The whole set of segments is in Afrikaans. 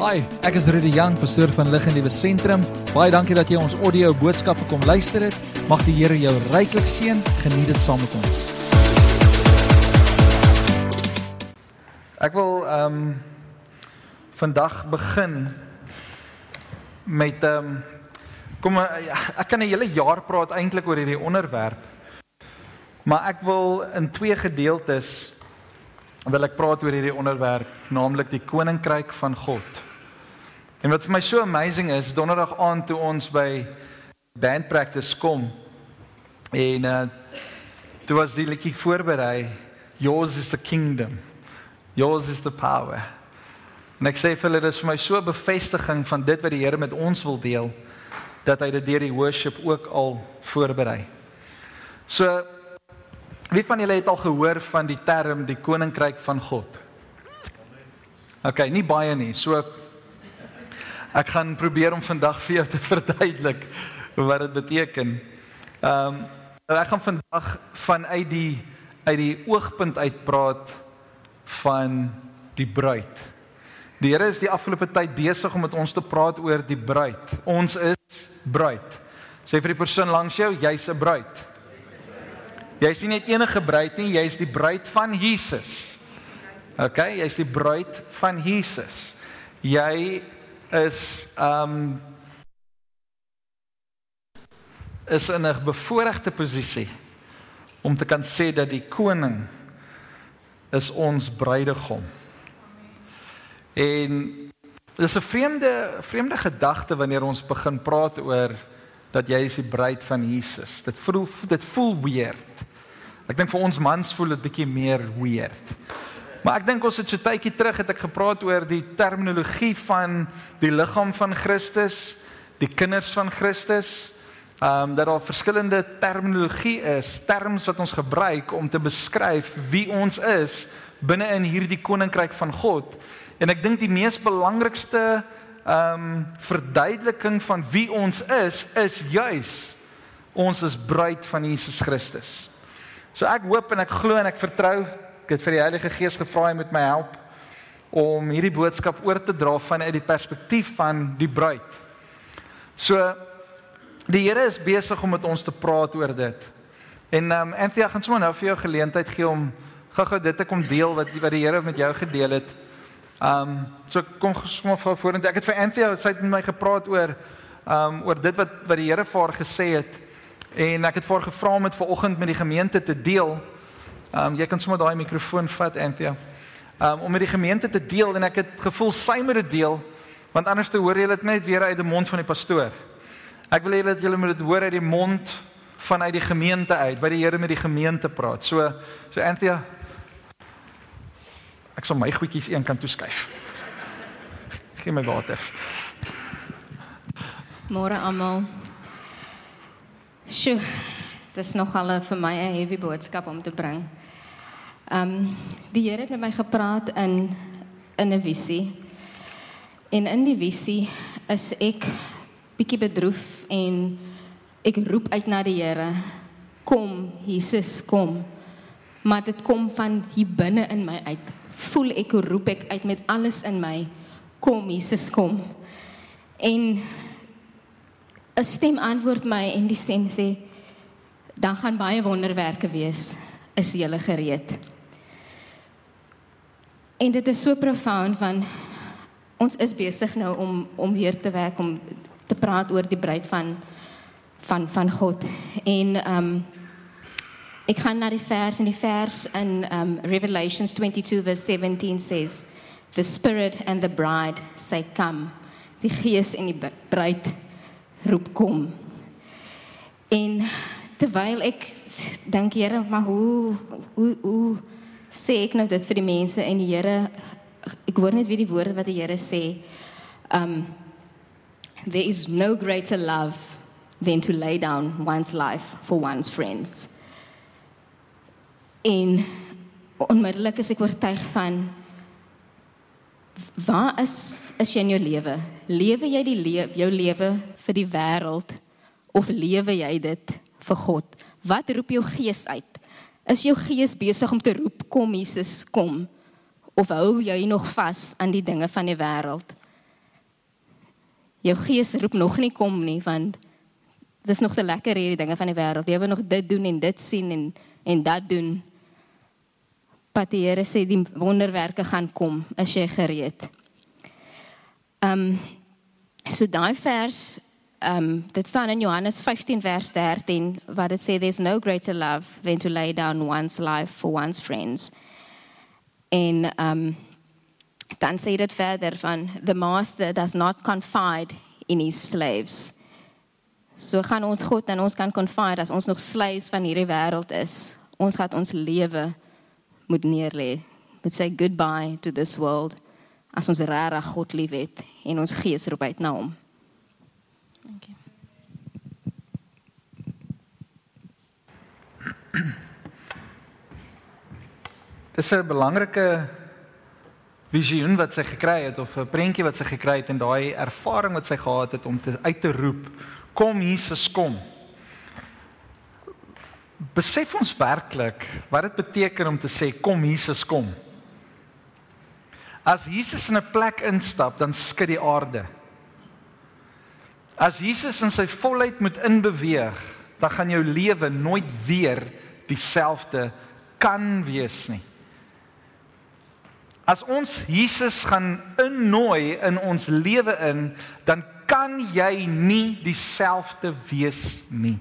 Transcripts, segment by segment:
Hi, ek is Rudy Jang, pastoor van Lig en Liewe Sentrum. Baie dankie dat jy ons audio boodskappe kom luister het. Mag die Here jou ryklik seën. Geniet dit saam met ons. Ek wil ehm um, vandag begin met ehm um, kom ek kan 'n hele jaar praat eintlik oor hierdie onderwerp. Maar ek wil in twee gedeeltes wil ek praat oor hierdie onderwerp, naamlik die koninkryk van God. En wat vir my so amazing is, donderdag aand toe ons by band practice kom en uh toe was die liedjie voorberei, yours is the kingdom. Yours is the power. En ek sê vir hulle dis vir my so bevestiging van dit wat die Here met ons wil deel dat hy dit deur die worship ook al voorberei. So wie van julle het al gehoor van die term die koninkryk van God? OK, nie baie nie. So Ek gaan probeer om vandag vir jou te verduidelik wat dit beteken. Ehm um, ek gaan vandag vanuit die uit die oogpunt uitpraat van die bruid. Die Here is die afgelope tyd besig om met ons te praat oor die bruid. Ons is bruid. Sê vir die persoon langs jou, jy's 'n bruid. Jy's nie net enige bruid nie, jy's die bruid van Jesus. OK, jy's die bruid van Jesus. Jy is um is in 'n bevoordeelde posisie om te kan sê dat die koning is ons bruidegom. En dis 'n vreemde vreemde gedagte wanneer ons begin praat oor dat jy is die bruid van Jesus. Dit voel dit voel weird. Ek dink vir ons mans voel dit bietjie meer weird. Maar ek dink ons het so tydjie terug het ek gepraat oor die terminologie van die liggaam van Christus, die kinders van Christus. Ehm um, dat daar verskillende terminologie is, terme wat ons gebruik om te beskryf wie ons is binne in hierdie koninkryk van God. En ek dink die mees belangrikste ehm um, verduideliking van wie ons is is juis ons is bruid van Jesus Christus. So ek hoop en ek glo en ek vertrou Ek het vir die Heilige Gees gevra hy moet my help om hierdie boodskap oor te dra vanuit die perspektief van die bruid. So die Here is besig om met ons te praat oor dit. En ehm um, Anthea gaan sommer nou vir jou geleentheid gee om gou-gou dit te kom deel wat wat die Here met jou gedeel het. Ehm um, so kom sommer vir vorentoe. Ek het vir Anthea sy het met my gepraat oor ehm um, oor dit wat wat die Here vir haar gesê het. En ek het vir haar gevra om dit vanoggend met die gemeente te deel. Ehm um, jy kan sommer daai mikrofoon vat Anthea. Ehm um, om met die gemeente te deel en ek het gevoel sy moet dit deel want anders te hoor jy dit net weer uit die mond van die pastoor. Ek wil hê dat julle moet dit hoor uit die mond vanuit die gemeente uit, waar die Here met die gemeente praat. So so Anthea Ek sal my goedjies een kant toe skuif. Geen my water. Môre almal. Sjoe, dit is nogal vir my 'n heavy boodskap om te bring. Ehm um, die Here het met my gepraat in in 'n visie. En in die visie is ek bietjie bedroef en ek roep uit na die Here. Kom, Jesus, kom. Maar dit kom van hier binne in my uit. Voel ek hoe roep ek uit met alles in my. Kom, Jesus, kom. En 'n stem antwoord my en die stem sê dan gaan baie wonderwerke wees. Is jy gereed? En dit is so profound van ons is besig nou om om weer te werk om te praat oor die bruid van van van God. En ehm um, ek gaan na die vers en die vers in um Revelations 22 verse 17 says the spirit and the bride say come. Die gees en die bruid roep kom. En terwyl ek dink Here, maar hoe hoe hoe sê ek nou dit vir die mense en die Here ek hoor net weer die woorde wat die Here sê. Um there is no greater love than to lay down one's life for one's friends. En onmiddellik is ek oortuig van waar is is jy in jou lewe? Lewe jy die lewe jou lewe vir die wêreld of lewe jy dit vir God? Wat roep jou gees uit? Is jou gees besig om te roep kom Jesus kom? Of hou jy nog vas aan die dinge van die wêreld? jou gees roep nog nie kom nie want dit is nog te lekker hierdie dinge van die wêreld. Jy wil nog dit doen en dit sien en en dat doen. Pat die Here sê die wonderwerke gaan kom as jy gereed. Ehm um, so daai vers um, dit staan in Johannes 15 vers 13 wat dit sê there's no greater love than to lay down one's life for one's friends. En um, dan sê dit verder van the master does not confide in his slaves. So gaan ons God en ons kan confide as ons nog slaves van hierdie wêreld is. Ons gaan ons lewe moet neerlê. Moet say goodbye to this world as ons regtig God liefhet en ons gees roep uit na hom. Dis 'n belangrike visioen wat sy gekry het of 'n prentjie wat sy gekry het en daai ervaring wat sy gehad het om te uit te roep kom Jesus kom. Besef ons werklik wat dit beteken om te sê kom Jesus kom. As Jesus in 'n plek instap, dan skud die aarde. As Jesus in sy volheid moet inbeweeg, dan gaan jou lewe nooit weer dieselfde kan wees nie. As ons Jesus gaan innooi in ons lewe in, dan kan jy nie dieselfde wees nie.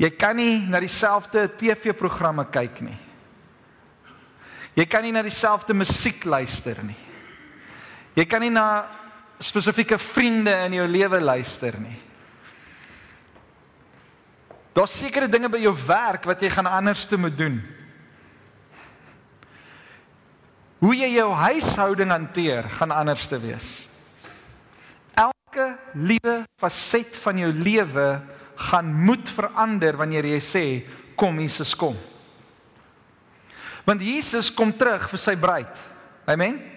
Jy kan nie na dieselfde TV-programme kyk nie. Jy kan nie na dieselfde musiek luister nie. Jy kan nie na spesifieke vriende in jou lewe luister nie. Daar's sekere dinge by jou werk wat jy gaan anders te moet doen. Hoe jy jou huishouding hanteer gaan anders te wees. Elke liewe faset van jou lewe gaan moet verander wanneer jy sê kom Jesus kom. Want Jesus kom terug vir sy bruid. Amen.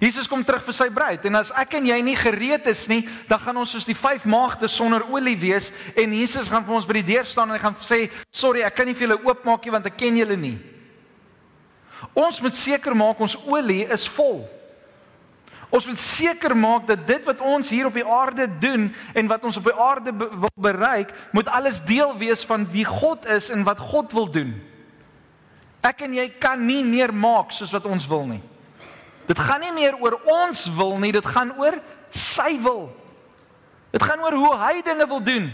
Jesus kom terug vir sy bruid en as ek en jy nie gereed is nie, dan gaan ons soos die vyf maagde sonder olie wees en Jesus gaan vir ons by die deur staan en hy gaan sê, "Sorry, ek kan nie vir julle oopmaak nie want ek ken julle nie." Ons moet seker maak ons olie is vol. Ons moet seker maak dat dit wat ons hier op die aarde doen en wat ons op die aarde be wil bereik, moet alles deel wees van wie God is en wat God wil doen. Ek en jy kan nie meer maak soos wat ons wil nie. Dit gaan nie meer oor ons wil nie, dit gaan oor sy wil. Dit gaan oor hoe hy dinge wil doen.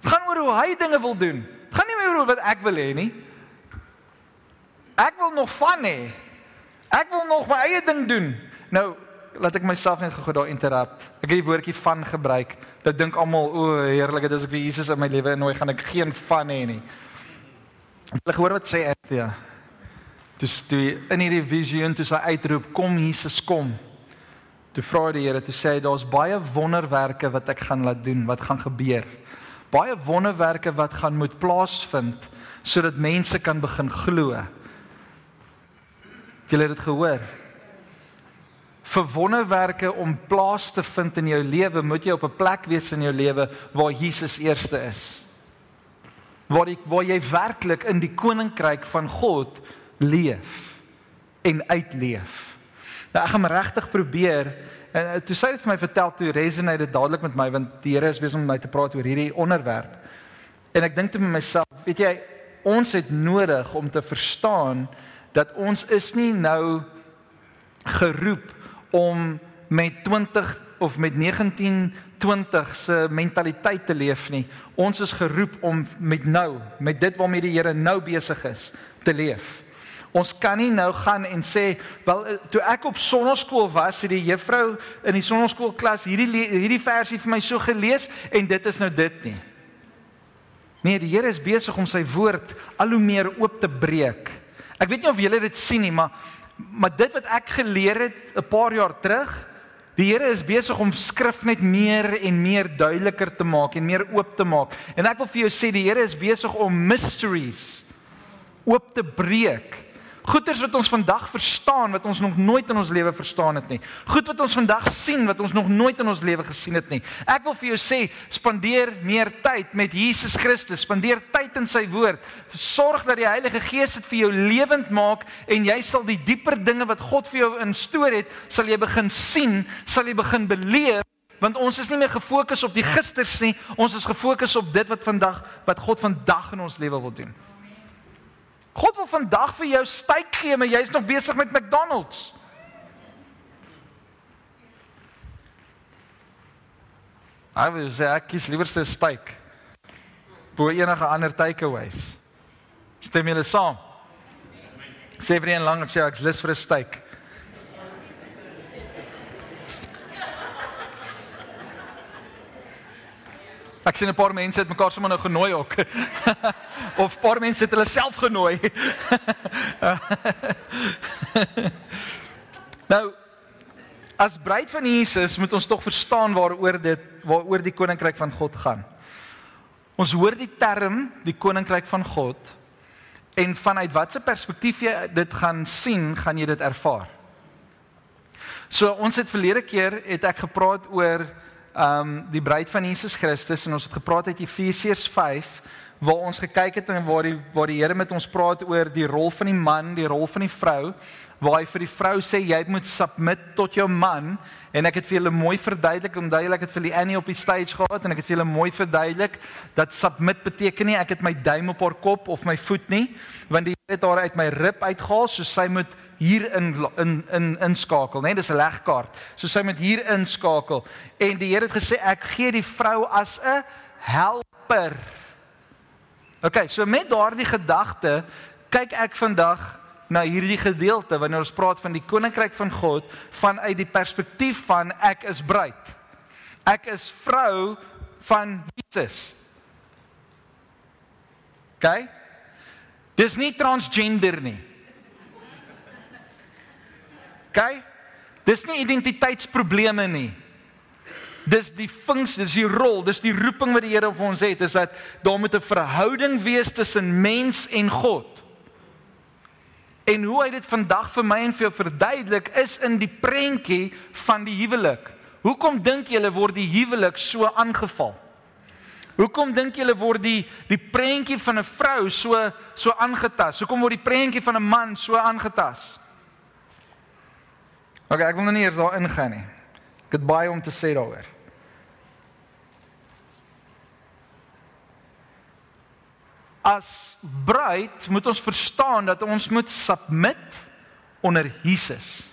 Dit gaan oor hoe hy dinge wil doen. Dit gaan nie meer oor wat ek wil hê nie. Ek wil nog van hê. Ek wil nog my eie ding doen. Nou, laat ek myself net gou daar interrupt. Ek het die woordjie van gebruik. Dit dink almal, o, heerlik, dit is ek vir Jesus in my lewe en nooi gaan ek geen van hê nie. Hulle hoor wat sê Anthea. Dis die in hierdie visioen toe sy uitroep kom Jesus kom. Toe vra die Here toe sê hy daar's baie wonderwerke wat ek gaan laat doen, wat gaan gebeur. Baie wonderwerke wat gaan moet plaasvind sodat mense kan begin glo. Jy het dit gehoor. Vir wonderwerke om plaas te vind in jou lewe, moet jy op 'n plek wees in jou lewe waar Jesus eerste is. Waar jy waar jy werklik in die koninkryk van God leef en uitleef. Nou ek gaan regtig probeer en eh, toe sê dit vir my vertel toe resonate dit dadelik met my want die Here is besig om my te praat oor hierdie onderwerp. En ek dink te myself, weet jy, ons het nodig om te verstaan dat ons is nie nou geroep om met 20 of met 1920 se mentaliteit te leef nie. Ons is geroep om met nou, met dit waarmee die Here nou besig is, te leef. Ons kan nie nou gaan en sê, wel eh, toe ek op sonnaskool was, het die juffrou in die sonnaskoolklas hierdie hierdie versie vir my so gelees en dit is nou dit nie. Nee, die Here is besig om sy woord al hoe meer oop te breek. Ek weet nie of julle dit sien nie, maar maar dit wat ek geleer het 'n paar jaar terug, die Here is besig om skrif net meer en meer duideliker te maak en meer oop te maak. En ek wil vir jou sê die Here is besig om mysteries oop te breek Goeders wat ons vandag verstaan wat ons nog nooit in ons lewe verstaan het nie. Goed wat ons vandag sien wat ons nog nooit in ons lewe gesien het nie. Ek wil vir jou sê, spandeer meer tyd met Jesus Christus, spandeer tyd in sy woord. Sorg dat die Heilige Gees dit vir jou lewend maak en jy sal die dieper dinge wat God vir jou instoor het, sal jy begin sien, sal jy begin beleef want ons is nie meer gefokus op die gisters nie, ons is gefokus op dit wat vandag wat God vandag in ons lewe wil doen. God wil vandag vir jou steak gee, maar jy's nog besig met McDonald's. Hy wil sê ek kies liewer 'n steak bo enige ander takeaways. Stem julle saam? Sê vir een lank sê ek's lus vir 'n steak. Ek sien 'n paar mense het mekaar sommer nou genooi ook. of paar mense het hulle self genooi. nou as bruid van Jesus moet ons tog verstaan waaroor dit waaroor die koninkryk van God gaan. Ons hoor die term die koninkryk van God en vanuit watter perspektief jy dit gaan sien, gaan jy dit ervaar. So ons het verlede keer het ek gepraat oor um, die bruid van Jesus Christus en ons het gepraat uit Efesiërs 5 waar ons gekyk het en waar die waar die Here met ons praat oor die rol van die man, die rol van die vrou, waar hy vir die vrou sê jy moet submit tot jou man en ek het vir julle mooi verduidelik om duidelik het vir die Annie op die stage gehad en ek het vir julle mooi verduidelik dat submit beteken nie ek het my duim op haar kop of my voet nie, want die Here het haar uit my rib uitgehaal, so sy moet hier in in in inskakel, né? Nee, dis 'n legkaart. So sy moet hier inskakel. En die Here het gesê ek gee die vrou as 'n helper. OK, so met daardie gedagte kyk ek vandag na hierdie gedeelte wanneer ons praat van die koninkryk van God vanuit die perspektief van ek is bruid. Ek is vrou van Jesus. OK? Dis nie transgender nie. OK? Dis nie identiteitsprobleme nie. Dis die funksie, dis die rol, dis die roeping wat die Here vir ons het, is dat daar moet 'n verhouding wees tussen mens en God. En hoe hy dit vandag vir my en vir jou verduidelik is in die prentjie van die huwelik. Hoekom dink julle word die huwelik so aangeval? Hoekom dink julle word die die prentjie van 'n vrou so so aangetas? Hoekom word die prentjie van 'n man so aangetas? OK, ek wil nou nie eers daar ingaan nie. Ek het baie om te sê daaroor. As bruid moet ons verstaan dat ons moet submit onder Jesus.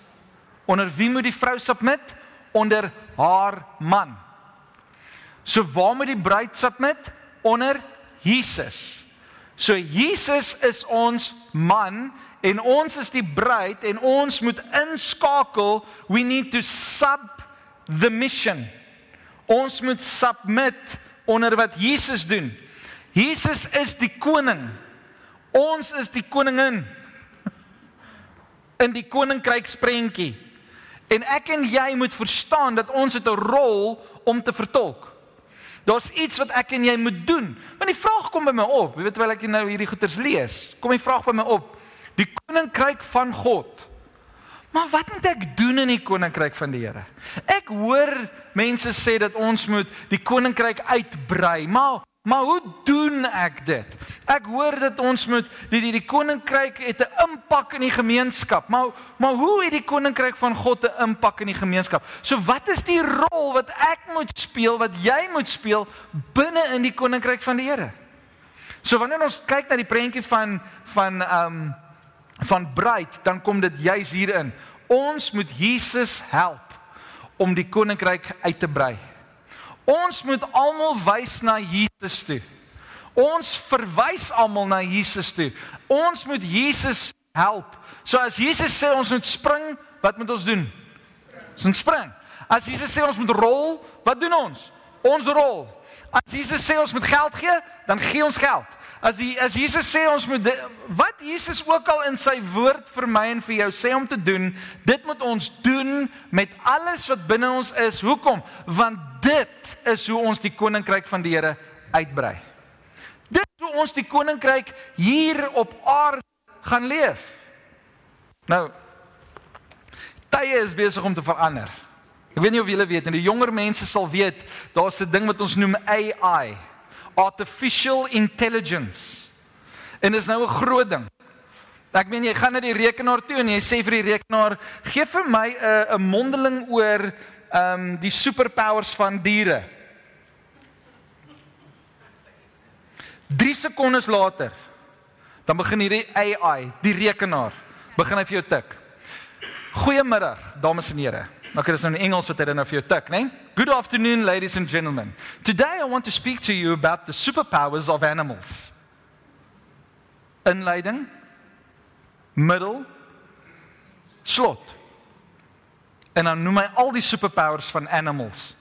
Onder wie moet die vrou submit? Onder haar man. So waar moet die bruid submit? Onder Jesus. So Jesus is ons man en ons is die bruid en ons moet inskakel we need to sub the mission ons moet submit onder wat Jesus doen Jesus is die koning ons is die koningin in die koninkryk sprentjie en ek en jy moet verstaan dat ons het 'n rol om te vertolk Daar's iets wat ek en jy moet doen. Want die vraag kom by my op, jy weet terwyl ek nou hierdie goeters lees, kom die vraag by my op. Die koninkryk van God. Maar wat moet ek doen in die koninkryk van die Here? Ek hoor mense sê dat ons moet die koninkryk uitbrei, maar Maar hoe doen ek dit? Ek hoor dat ons moet die die, die koninkryk het 'n impak in die gemeenskap. Maar maar hoe het die koninkryk van God 'n impak in die gemeenskap? So wat is die rol wat ek moet speel, wat jy moet speel binne in die koninkryk van die Here? So wanneer ons kyk na die prentjie van van ehm um, van bruid, dan kom dit juis hierin. Ons moet Jesus help om die koninkryk uit te brei. Ons moet almal wys na Jesus toe. Ons verwys almal na Jesus toe. Ons moet Jesus help. So as Jesus sê ons moet spring, wat moet ons doen? Ons moet spring. As Jesus sê ons moet rol, wat doen ons? Ons rol. As Jesus sê ons moet geld gee, dan gee ons geld. As die as Jesus sê ons moet wat Jesus ook al in sy woord vir my en vir jou sê om te doen, dit moet ons doen met alles wat binne ons is. Hoekom? Want dit is hoe ons die koninkryk van die Here uitbrei. Dit hoe ons die koninkryk hier op aarde gaan leef. Nou tye is besig om te verander. Ek weet nie of julle weet nie, die jonger mense sal weet daar's 'n ding wat ons noem AI, artificial intelligence. En dit is nou 'n groot ding. Ek meen jy gaan na die rekenaar toe en jy sê vir die rekenaar, gee vir my 'n 'n mondeling oor ehm um, die superpowers van diere. 3 sekondes later dan begin hierdie AI, die rekenaar, begin hy vir jou tik. Goeiemiddag, dames en here. Nou kan dit nou in Engels wat hy dan nou vir jou tik, né? Nee? Good afternoon ladies and gentlemen. Today I want to speak to you about the superpowers of animals. Inleiding, middel, slot. En dan noem hy al die superpowers van animals.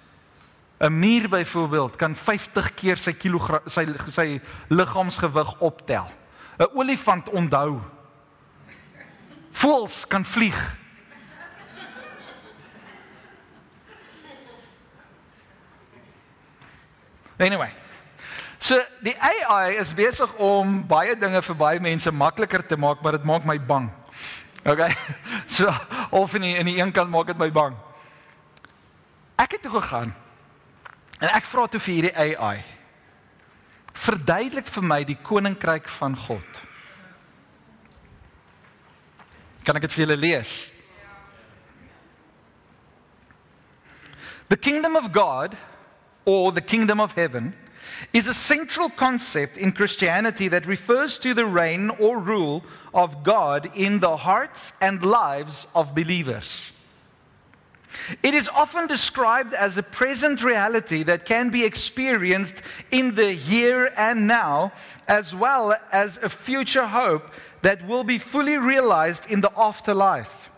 'n Mier byvoorbeeld kan 50 keer sy kilogram sy sy liggaamsgewig optel. 'n Olifant onthou. Voëls kan vlieg. Anyway. So die AI is besig om baie dinge vir baie mense makliker te maak, maar dit maak my bang. Okay. So of in die, in die een kant maak dit my bang. Ek het toe gegaan en ek vra toe vir hierdie AI. Verduidelik vir my die koninkryk van God. Kan ek dit vir julle lees? The kingdom of God or the kingdom of heaven is a central concept in Christianity that refers to the reign or rule of God in the hearts and lives of believers. It is often described as a present reality that can be experienced in the here and now, as well as a future hope that will be fully realized in the afterlife.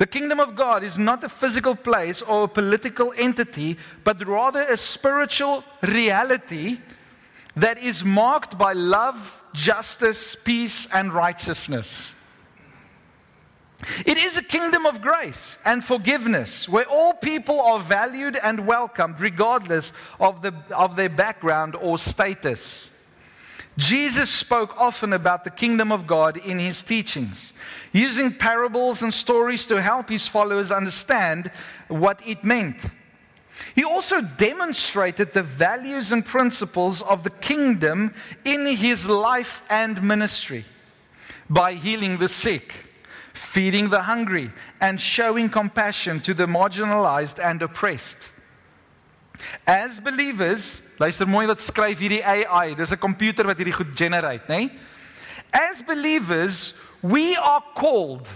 The kingdom of God is not a physical place or a political entity, but rather a spiritual reality that is marked by love, justice, peace, and righteousness. It is a kingdom of grace and forgiveness where all people are valued and welcomed regardless of, the, of their background or status. Jesus spoke often about the kingdom of God in his teachings, using parables and stories to help his followers understand what it meant. He also demonstrated the values and principles of the kingdom in his life and ministry by healing the sick, feeding the hungry, and showing compassion to the marginalized and oppressed. As believers, luister mooi wat skryf hierdie AI. Dis 'n komputer wat hierdie goed generate, nê? Nee? As believers, we are called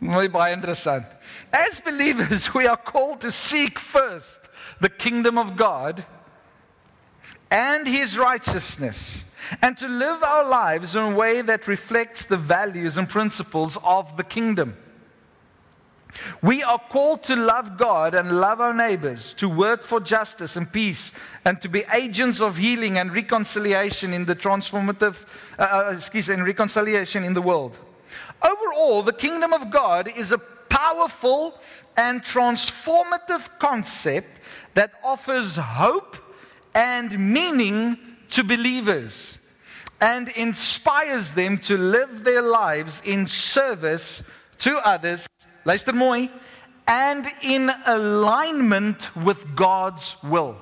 Mooi baie interessant. As believers, we are called to seek first the kingdom of God and his righteousness and to live our lives in a way that reflects the values and principles of the kingdom. We are called to love God and love our neighbors, to work for justice and peace, and to be agents of healing and reconciliation in the transformative, uh, uh, excuse me, reconciliation in the world. Overall, the kingdom of God is a powerful and transformative concept that offers hope and meaning to believers and inspires them to live their lives in service to others Luister mooi. And in alignment with God's will.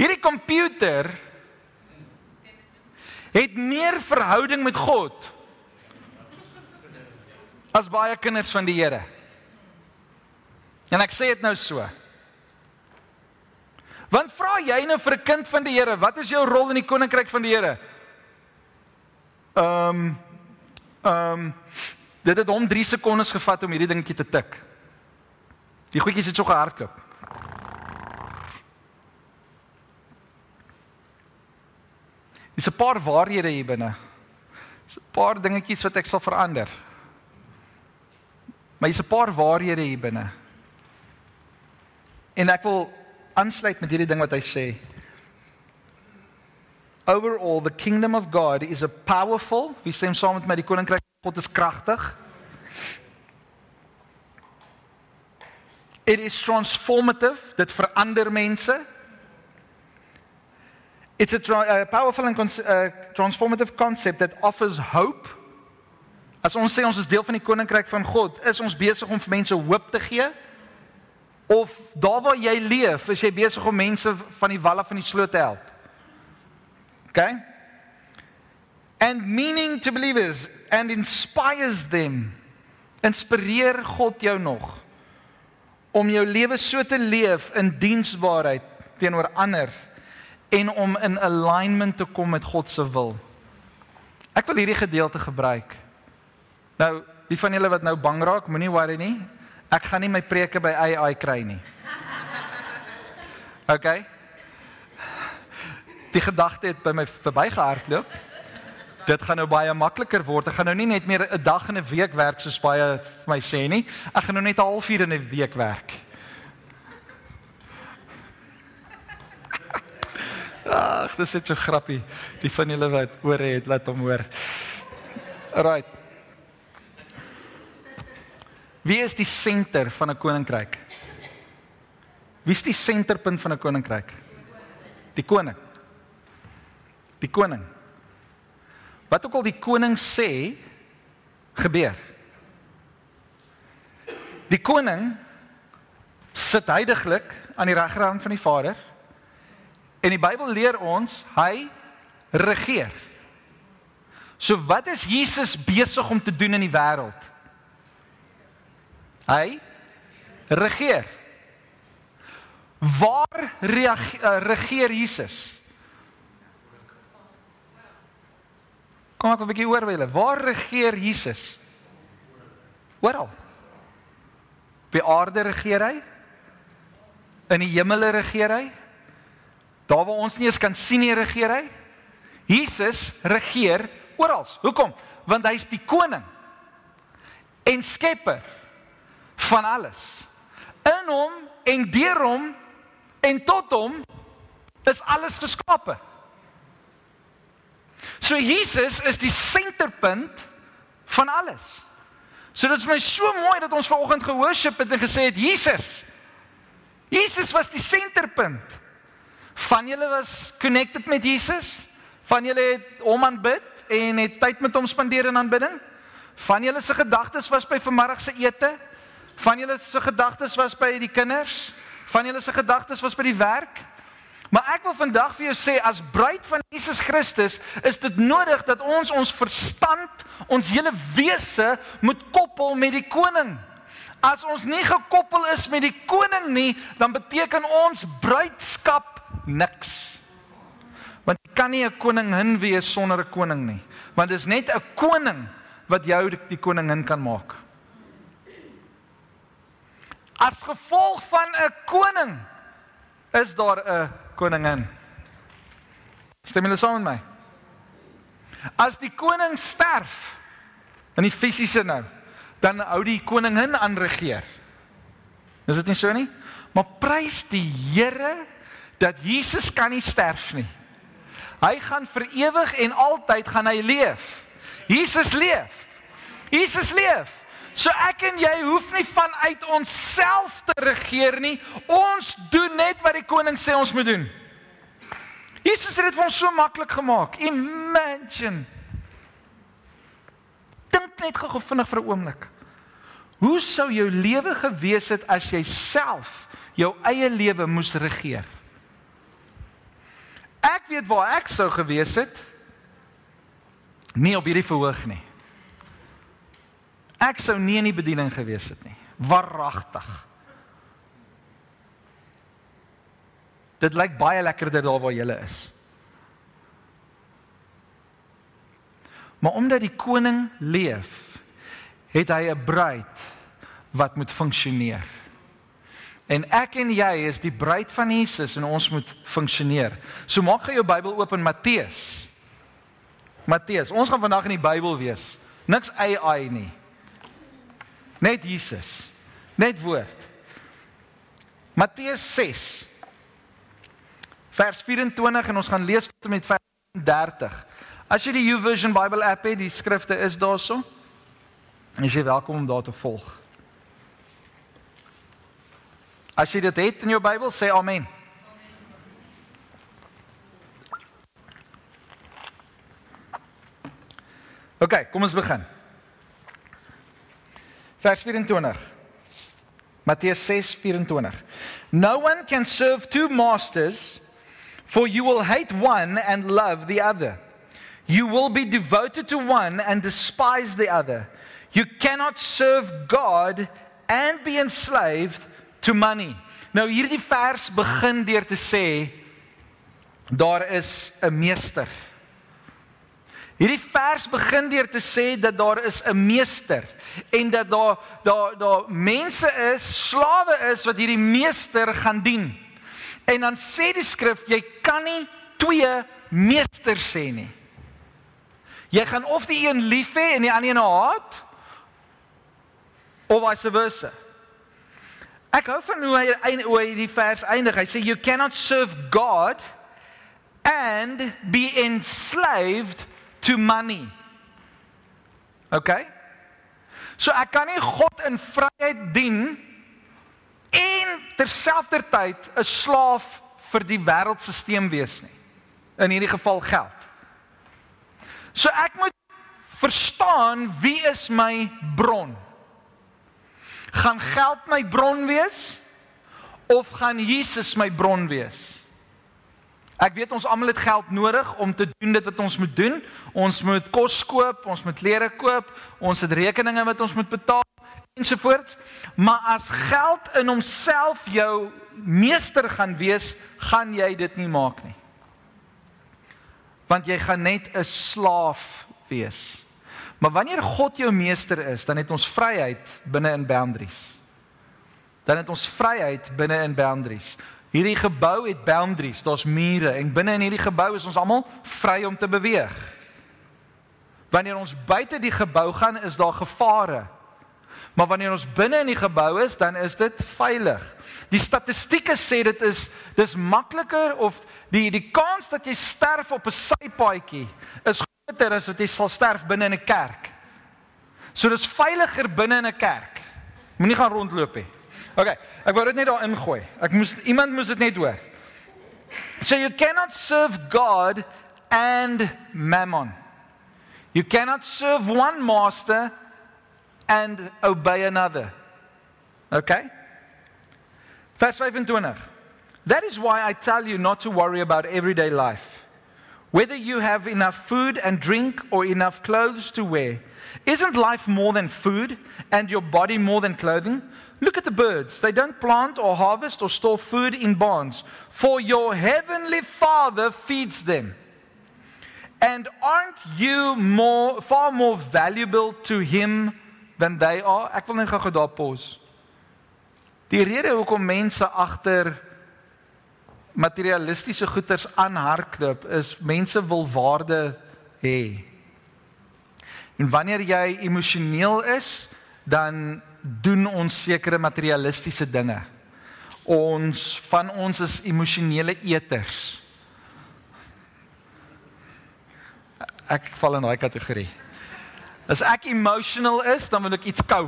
Hierdie komputer het meer verhouding met God as baie kinders van die Here. En ek sê dit nou so. Want vra jy nou vir 'n kind van die Here, wat is jou rol in die koninkryk van die Here? Ehm um, Ehm um, dit het hom 3 sekondes gevat om hierdie dingetjie te tik. Die goedjies het so gehardloop. Dis 'n paar waarhede hier binne. Dis 'n paar dingetjies wat ek sal verander. Maar dis 'n paar waarhede hier binne. En ek wil aansluit met hierdie ding wat hy sê. Overall, the kingdom of God is a powerful, wie sê saam met my die koninkryk God is kragtig. It is transformative, dit verander mense. It's a, a powerful and cons uh, transformative concept that offers hope. As ons sê ons is deel van die koninkryk van God, is ons besig om vir mense hoop te gee? Of daar waar jy leef, is jy besig om mense van die wal af van die sloot te help? Okay? And meaning to believers and inspires them. Inspireer God jou nog om jou lewe so te leef in diensbaarheid teenoor ander en om in alignment te kom met God se wil. Ek wil hierdie gedeelte gebruik. Nou, die van julle wat nou bang raak, moenie worry nie. Ek gaan nie my preke by AI kry nie. OK. Die gedagte het by my verbygehardloop. Dit gaan nou baie makliker word. Ek gaan nou nie net meer 'n dag en 'n week werk soos baie vir my sê nie. Ek gaan nou net 'n halfuur in 'n week werk. Ag, dis net so grappie. Die van julle wat ore het, laat hom hoor. Right. Wie is die senter van 'n koninkryk? Wie is die senterpunt van 'n koninkryk? Die koning. Die koning. Wat ook al die koning sê, gebeur. Die koning sit heidaglik aan die regterhand van die Vader En die Bybel leer ons hy regeer. So wat is Jesus besig om te doen in die wêreld? Hy regeer. Waar reageer, regeer Jesus? Kom ek 'n bietjie hoor wyle. Waar regeer Jesus? Oral. Op die aarde regeer hy? In die hemele regeer hy? Daar waar ons nie eens kan sien nie regeer hy. Jesus regeer oral. Hoekom? Want hy is die koning en skepper van alles. In hom en deur hom en tot hom is alles geskape. So Jesus is die senterpunt van alles. So dit is my so mooi dat ons vanoggend gehoorship het en gesê het Jesus. Jesus was die senterpunt. Van julle was connected met Jesus? Van julle het hom aanbid en het tyd met hom spandeer in aanbidding? Van julle se gedagtes was by vanmiddag se ete? Van julle se gedagtes was by die kinders? Van julle se gedagtes was by die werk? Maar ek wil vandag vir jou sê as bruid van Jesus Christus is dit nodig dat ons ons verstand, ons hele wese moet koppel met die koning. As ons nie gekoppel is met die koning nie, dan beteken ons bruidskap niks. Want jy kan nie 'n koningin wees sonder 'n koning nie. Want dit is net 'n koning wat jou die koningin kan maak. As gevolg van 'n koning is daar 'n koningin. Stem julle saam met my? As die koning sterf in die fisiese nou, dan hou die koningin aan regeer. Is dit nie so nie? Maar prys die Here dat Jesus kan nie sterf nie. Hy gaan vir ewig en altyd gaan hy leef. Jesus leef. Jesus leef. So ek en jy hoef nie vanuit onsself te regeer nie. Ons doen net wat die koning sê ons moet doen. Jesus het dit vir ons so maklik gemaak. Imagine. Dink net gou vinnig vir 'n oomblik. Hoe sou jou lewe gewees het as jy self jou eie lewe moes regeer? Ek weet waar ek sou gewees het. Nie op hierdie verhoog nie. Ek sou nie in die bediening gewees het nie. Waaragtig. Dit lyk baie lekkerder daar waar jy is. Maar omdat die koning leef, het hy 'n bruid wat moet funksioneer. En ek en jy is die bruid van Jesus en ons moet funksioneer. So maak gou jou Bybel oop in Matteus. Matteus, ons gaan vandag in die Bybel wees. Niks AI nie. Net Jesus. Net woord. Matteus 6 vers 24 en ons gaan lees tot en met 35. As jy die YouVersion Bible app het, die skrifte is daarso. En jy welkom om daar te volg. As jy dit het in jou Bybel, sê amen. OK, kom ons begin. Vers 24. Matteus 6:24. No one can serve two masters for you will hate one and love the other. You will be devoted to one and despise the other. You cannot serve God and be enslaved to money. Nou hierdie vers begin deur te sê daar is 'n meester. Hierdie vers begin deur te sê dat daar is 'n meester en dat daar daar daar mense is, slawe is wat hierdie meester gaan dien. En dan sê die skrif jy kan nie twee meesters sê nie. Jy gaan of die een lief hê en die ander een haat of vice versa. Ek hou van hoe hy hoe hy die vers eindig. Hy sê you cannot serve God and be enslaved to money. Okay? So ek kan nie God in vryheid dien en terselfdertyd 'n slaaf vir die wêreldstelsel wees nie. In hierdie geval geld. So ek moet verstaan wie is my bron? Gaan geld my bron wees of gaan Jesus my bron wees? Ek weet ons almal het geld nodig om te doen dit wat ons moet doen. Ons moet kos koop, ons moet klere koop, ons het rekeninge wat ons moet betaal ensovoorts. Maar as geld in homself jou meester gaan wees, gaan jy dit nie maak nie. Want jy gaan net 'n slaaf wees. Maar wanneer God jou meester is, dan het ons vryheid binne in boundaries. Dan het ons vryheid binne in boundaries. Hierdie gebou het boundaries, daar's mure en binne in hierdie gebou is ons almal vry om te beweeg. Wanneer ons buite die gebou gaan, is daar gevare. Maar wanneer ons binne in die gebou is, dan is dit veilig. Die statistieke sê dit is dis makliker of die die kans dat jy sterf op 'n sypaadjie is groter as wat jy sal sterf binne in 'n kerk. So dis veiliger binne in 'n kerk. Moenie gaan rondloop nie. OK, ek wou dit net daar ingooi. Ek moes iemand moes dit net hoor. So you cannot serve God and mammon. You cannot serve one master and obey another. Okay? Vers 25. That is why I tell you not to worry about everyday life whether you have enough food and drink or enough clothes to wear. Isn't life more than food and your body more than clothing? Look at the birds. They don't plant or harvest or store food in barns, for your heavenly Father feeds them. And aren't you more far more valuable to him than they are? Ek wil net gou daar pause. Die rede hoekom mense agter materialistiese goederes aanhardloop is mense wil waarde hê. En wanneer jy emosioneel is, dan doen ons sekere materialistiese dinge. Ons van ons is emosionele eters. Ek val in daai kategorie. As ek emotional is, dan wil ek iets kou.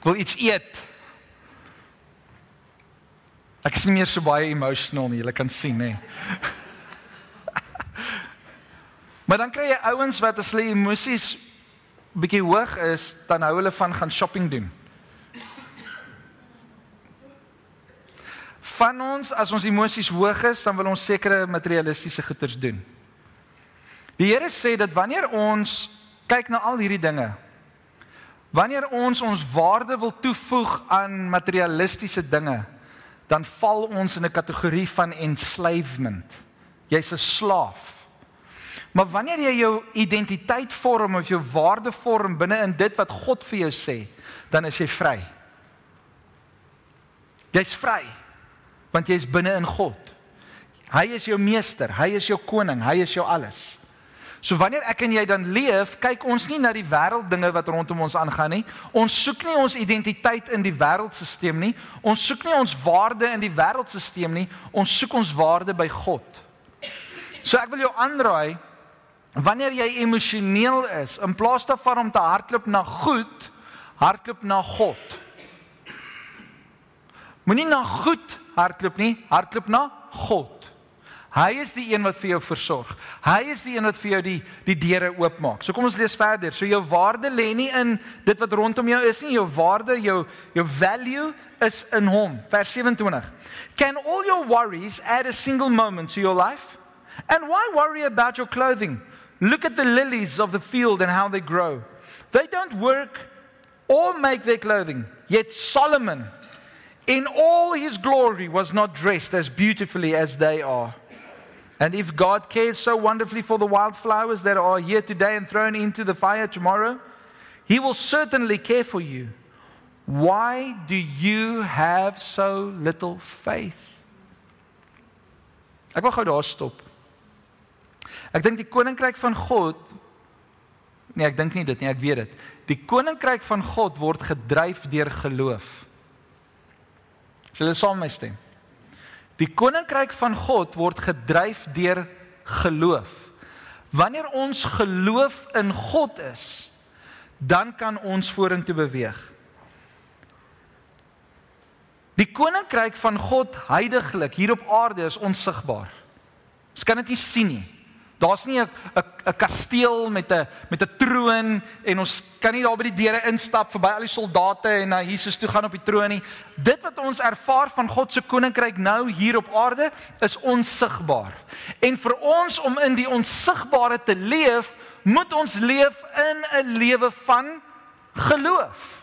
Ek wil iets eet. Ek is nie meer so baie emotional nie, jy kan sien nê. maar dan kry jy ouens wat as hulle emosies bietjie hoog is, dan hou hulle van gaan shopping doen. Van ons as ons emosies hoog is, dan wil ons sekere materialistiese goederes doen. Die Here sê dat wanneer ons kyk na al hierdie dinge, wanneer ons ons waarde wil toevoeg aan materialistiese dinge, dan val ons in 'n kategorie van enslavement. Jy's 'n slaaf. Maar wanneer jy jou identiteit vorm of jou waarde vorm binne in dit wat God vir jou sê, dan is jy vry. Jy's vry want jy's binne in God. Hy is jou meester, hy is jou koning, hy is jou alles. So wanneer ek en jy dan leef, kyk ons nie na die wêrelddinge wat rondom ons aangaan nie. Ons soek nie ons identiteit in die wêreldstelsel nie. Ons soek nie ons waarde in die wêreldstelsel nie. Ons soek ons waarde by God. So ek wil jou aanraai wanneer jy emosioneel is, in plaas daarvan om te hardloop na goed, hardloop na God. Moenie na goed hardloop nie, hardloop na God. Hy is die een wat vir jou versorg. Hy is die een wat vir jou die die deure oopmaak. So kom ons lees verder. So jou waarde lê nie in dit wat rondom jou is nie. Jou waarde, jou jou value is in hom. Vers 27. Can all your worries add a single moment to your life? And why worry about your clothing? Look at the lilies of the field and how they grow. They don't work or make their clothing. Yet Solomon in all his glory was not dressed as beautifully as they are. And if God cares so wonderfully for the wildflowers that are here today and thrown into the fire tomorrow, He will certainly care for you. Why do you have so little faith? Ek wil gou daar stop. Ek dink die koninkryk van God Nee, ek dink nie dit nie, ek weet dit. Die koninkryk van God word gedryf deur geloof. Julle saam met my stem. Die koninkryk van God word gedryf deur geloof. Wanneer ons geloof in God is, dan kan ons vorentoe beweeg. Die koninkryk van God heidaglik hier op aarde is onsigbaar. Ons kan dit nie sien nie. Daar's nie 'n 'n 'n kasteel met 'n met 'n troon en ons kan nie daar by die deure instap verby al die soldate en na Jesus toe gaan op die troon nie. Dit wat ons ervaar van God se koninkryk nou hier op aarde is onsigbaar. En vir ons om in die onsigbare te leef, moet ons leef in 'n lewe van geloof.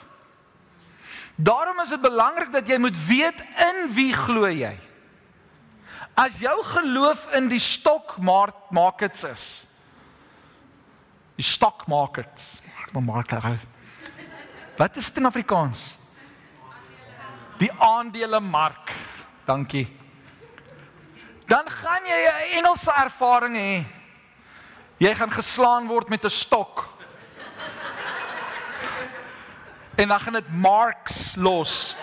Daarom is dit belangrik dat jy moet weet in wie glo jy. As jou geloof in die stock markets is. Die stock markets. Maar marker. Wat is dit in Afrikaans? Die aandelemark. Dankie. Dan gaan jy 'n Engelse ervaring hê. Jy gaan geslaan word met 'n stok. En dan gaan dit marks los.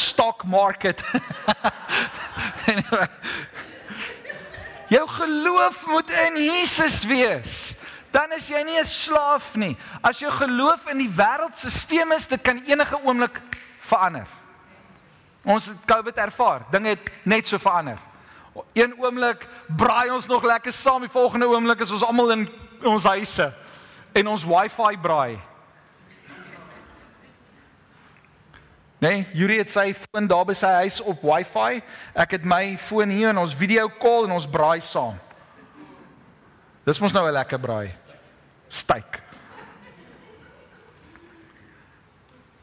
Stock market. Jou geloof moet in Jesus wees. Dan is jy nie 'n slaaf nie. As jou geloof in die wêreldstelsel is, dit kan enige oomblik verander. Ons het COVID ervaar. Dinge het net so verander. Een oomblik braai ons nog lekker saam, die volgende oomblik is ons almal in ons huise en ons wifi braai. Nee, Yuri het sy foon daar by sy huis op Wi-Fi. Ek het my foon hier en ons video call en ons braai saam. Dis mos nou 'n lekker braai. Styk.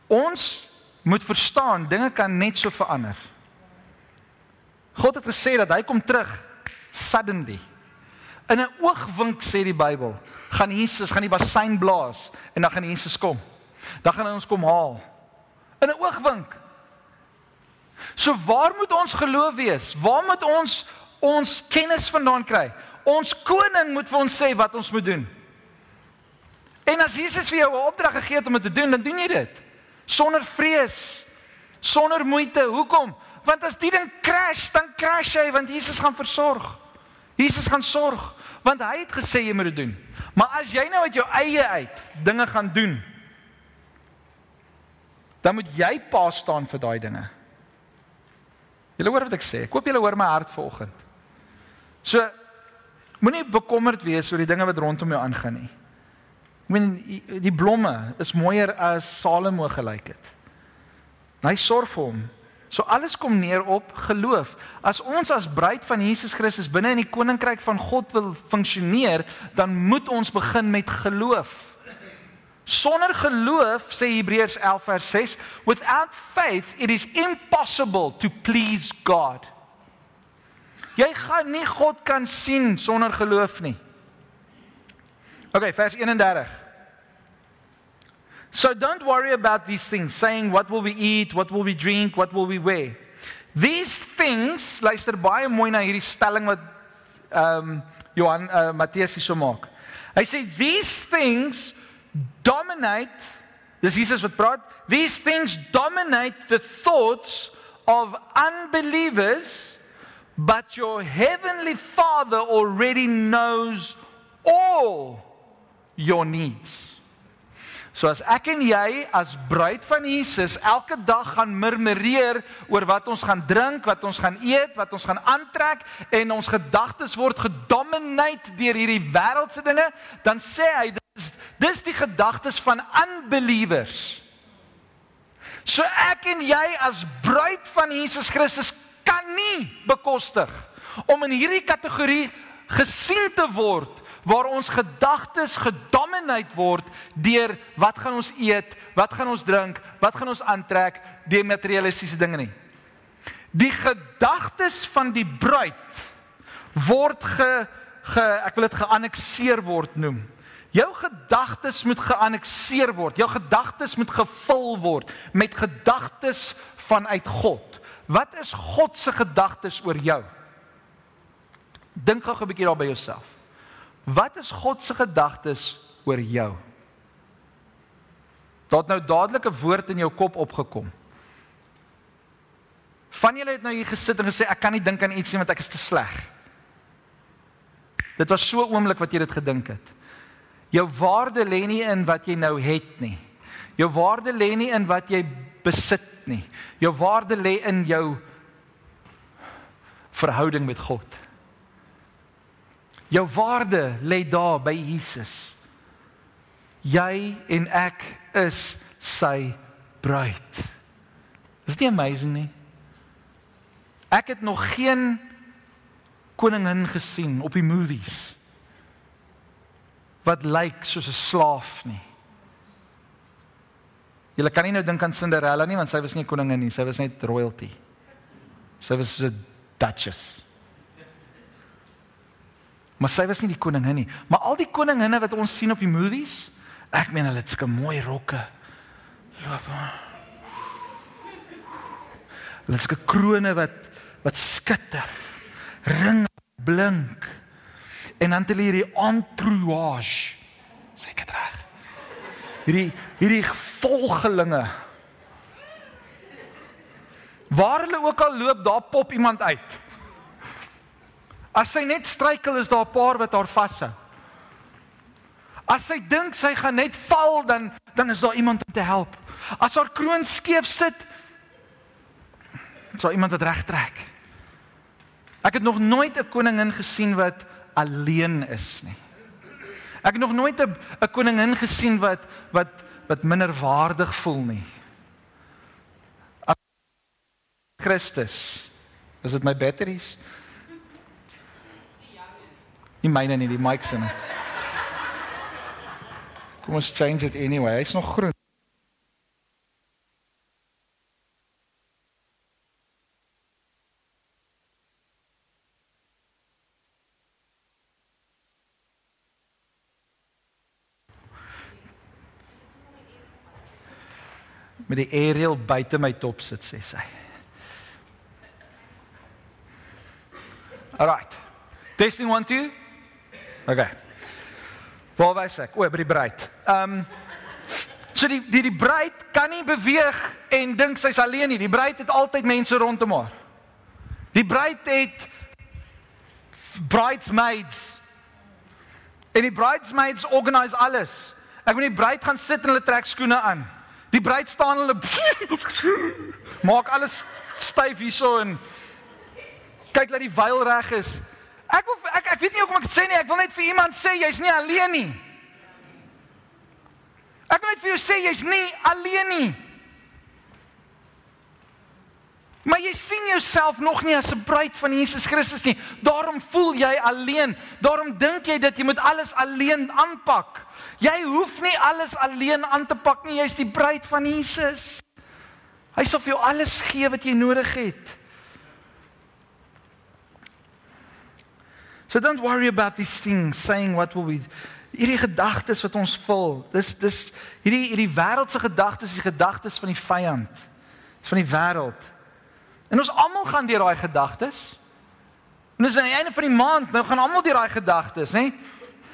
Ons moet verstaan dinge kan net so verander. God het gesê dat hy kom terug suddenly. In 'n oogwink sê die Bybel, gaan Jesus gaan die bassein blaas en dan gaan Jesus kom. Dan gaan hy ons kom haal in 'n oogwink. So waar moet ons geloof wees? Waar moet ons ons kennis vandaan kry? Ons koning moet vir ons sê wat ons moet doen. En as Jesus vir jou 'n opdrag gegee het om dit te doen, dan doen jy dit sonder vrees, sonder moeite. Hoekom? Want as die ding crash, dan crash hy want Jesus gaan versorg. Jesus gaan sorg want hy het gesê jy moet dit doen. Maar as jy nou uit jou eie uit dinge gaan doen, dan moet jy pa staan vir daai dinge. Julle hoor wat ek sê. Ek hoop julle hoor my hart vanoggend. So moenie bekommerd wees oor die dinge wat rondom jou aangaan nie. Ek meen die blomme is mooier as Salomo gelyk het. Hy sorg vir hom. So alles kom neer op geloof. As ons as bruid van Jesus Christus binne in die koninkryk van God wil funksioneer, dan moet ons begin met geloof. Sonder geloof sê Hebreërs 11 vers 6, without faith it is impossible to please God. Jy gaan nie God kan sien sonder geloof nie. Okay, vers 31. So don't worry about these things saying what will we eat, what will we drink, what will we wear. These things, luister baie mooi na hierdie stelling wat ehm um, Johan uh, Matteus hier so maak. Hy sê these things dominate dis Jesus wat praat these things dominate the thoughts of unbelievers but your heavenly father already knows all your needs So as ek en jy as bruid van Jesus elke dag gaan murmureer oor wat ons gaan drink, wat ons gaan eet, wat ons gaan aantrek en ons gedagtes word gedomineer deur hierdie wêreldse dinge, dan sê hy dis dis die gedagtes van unbelievers. So ek en jy as bruid van Jesus Christus kan nie bekostig om in hierdie kategorie gesien te word waar ons gedagtes gedomineer word deur wat gaan ons eet, wat gaan ons drink, wat gaan ons aantrek, deur materialistiese dinge nie. Die gedagtes van die bruid word ge, ge ek wil dit geannexeer word noem. Jou gedagtes moet geannexeer word. Jou gedagtes moet gevul word met gedagtes vanuit God. Wat is God se gedagtes oor jou? Dink gou 'n bietjie daar by jouself. Wat is God se gedagtes oor jou? Daar nou dadelik 'n woord in jou kop opgekom. Van julle het nou hier gesit en gesê ek kan nie dink aan iets nie want ek is te sleg. Dit was so oomblik wat jy dit gedink het. Jou waarde lê nie in wat jy nou het nie. Jou waarde lê nie in wat jy besit nie. Jou waarde lê in jou verhouding met God. Jou waarde lê daar by Jesus. Jy en ek is sy bruid. Is dit amazing nie? Ek het nog geen koningin gesien op die movies wat lyk soos 'n slaaf nie. Jy kan nie nou dink aan Cinderella nie want sy was nie 'n koningin nie, sy was net royalty. Sy was 'n duchess. Maar sy was nie die koningin nie. Maar al die koninginne wat ons sien op die movies, ek meen hulle het sulke mooi rokke. Loop. Hulle het sulke krones wat wat skitter. Ring blink. En dan het hulle hierdie entourage. Seker reg. Hierdie hierdie volgelinge. Waar hulle ook al loop, daar pop iemand uit. As sy net struikel is daar 'n paar wat haar vashou. As sy dink sy gaan net val dan dan is daar iemand om te help. As haar kroon skeef sit, is daar iemand wat reg trek. Ek het nog nooit 'n koningin gesien wat alleen is nie. Ek het nog nooit 'n 'n koningin gesien wat wat wat minderwaardig voel nie. Christus. Is dit my batteries? Nie myne nie, die mic se nie. Kom ons change it anyway. Hy's nog groen. met die aerial buite my top sit sê sy. Alright. Testing 1 2. Okay. Waar was ek? O, by die bruid. Ehm um, so die die die bruid kan nie beweeg en dink sy's alleen nie. Die bruid het altyd mense rondom haar. Die bruid het bridesmaids. En die bridesmaids organise alles. Ek moet die bruid gaan sit en hulle trek skoene aan. Die bruid staan hulle maak alles styf hierso en kyk dat die veil reg is. Ek wil ek ek weet nie hoekom ek dit sê nie. Ek wil net vir iemand sê jy's nie alleen nie. Ek wil net vir jou sê jy's nie alleen nie. Maar jy sien jouself nog nie as 'n bruid van Jesus Christus nie. Daarom voel jy alleen. Daarom dink jy dat jy moet alles alleen aanpak. Jy hoef nie alles alleen aan te pak nie. Jy's die bruid van Jesus. Hy sal vir jou alles gee wat jy nodig het. So don't worry about these things saying what will we hierdie gedagtes wat ons vul. Dis dis hierdie hierdie wêreldse gedagtes, die gedagtes van die vyand van die wêreld. En ons almal gaan deur daai gedagtes. En dis aan die einde van die maand, nou gaan almal deur daai gedagtes, hè?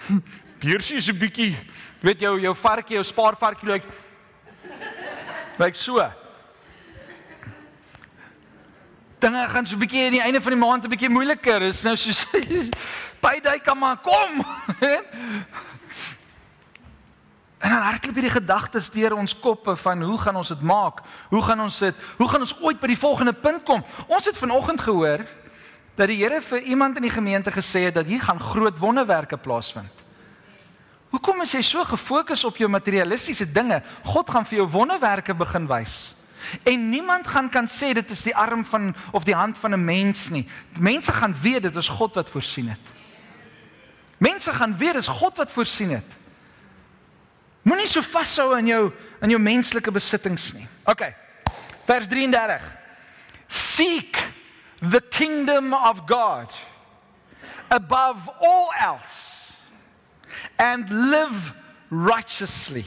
Beursie is 'n bietjie, weet jou jou varkie, jou spaarvarkie lyk lyk so. Dinge gaan so 'n bietjie aan die einde van die maand 'n bietjie moeiliker. Is nou soos payday kan maar kom. en dan hardloop loop hierdie gedagtes deur ons koppe van hoe gaan ons dit maak? Hoe gaan ons dit? Hoe gaan ons ooit by die volgende punt kom? Ons het vanoggend gehoor dat die Here vir iemand in die gemeente gesê het dat hier gaan groot wonderwerke plaasvind. Hoekom is jy so gefokus op jou materialistiese dinge? God gaan vir jou wonderwerke begin wys. En niemand gaan kan sê dit is die arm van of die hand van 'n mens nie. Mense gaan weet dit is God wat voorsien het. Mense gaan weet dit is God wat voorsien het. Moenie so vashou aan jou aan jou menslike besittings nie. OK. Vers 33. Seek the kingdom of God above all else and live righteously.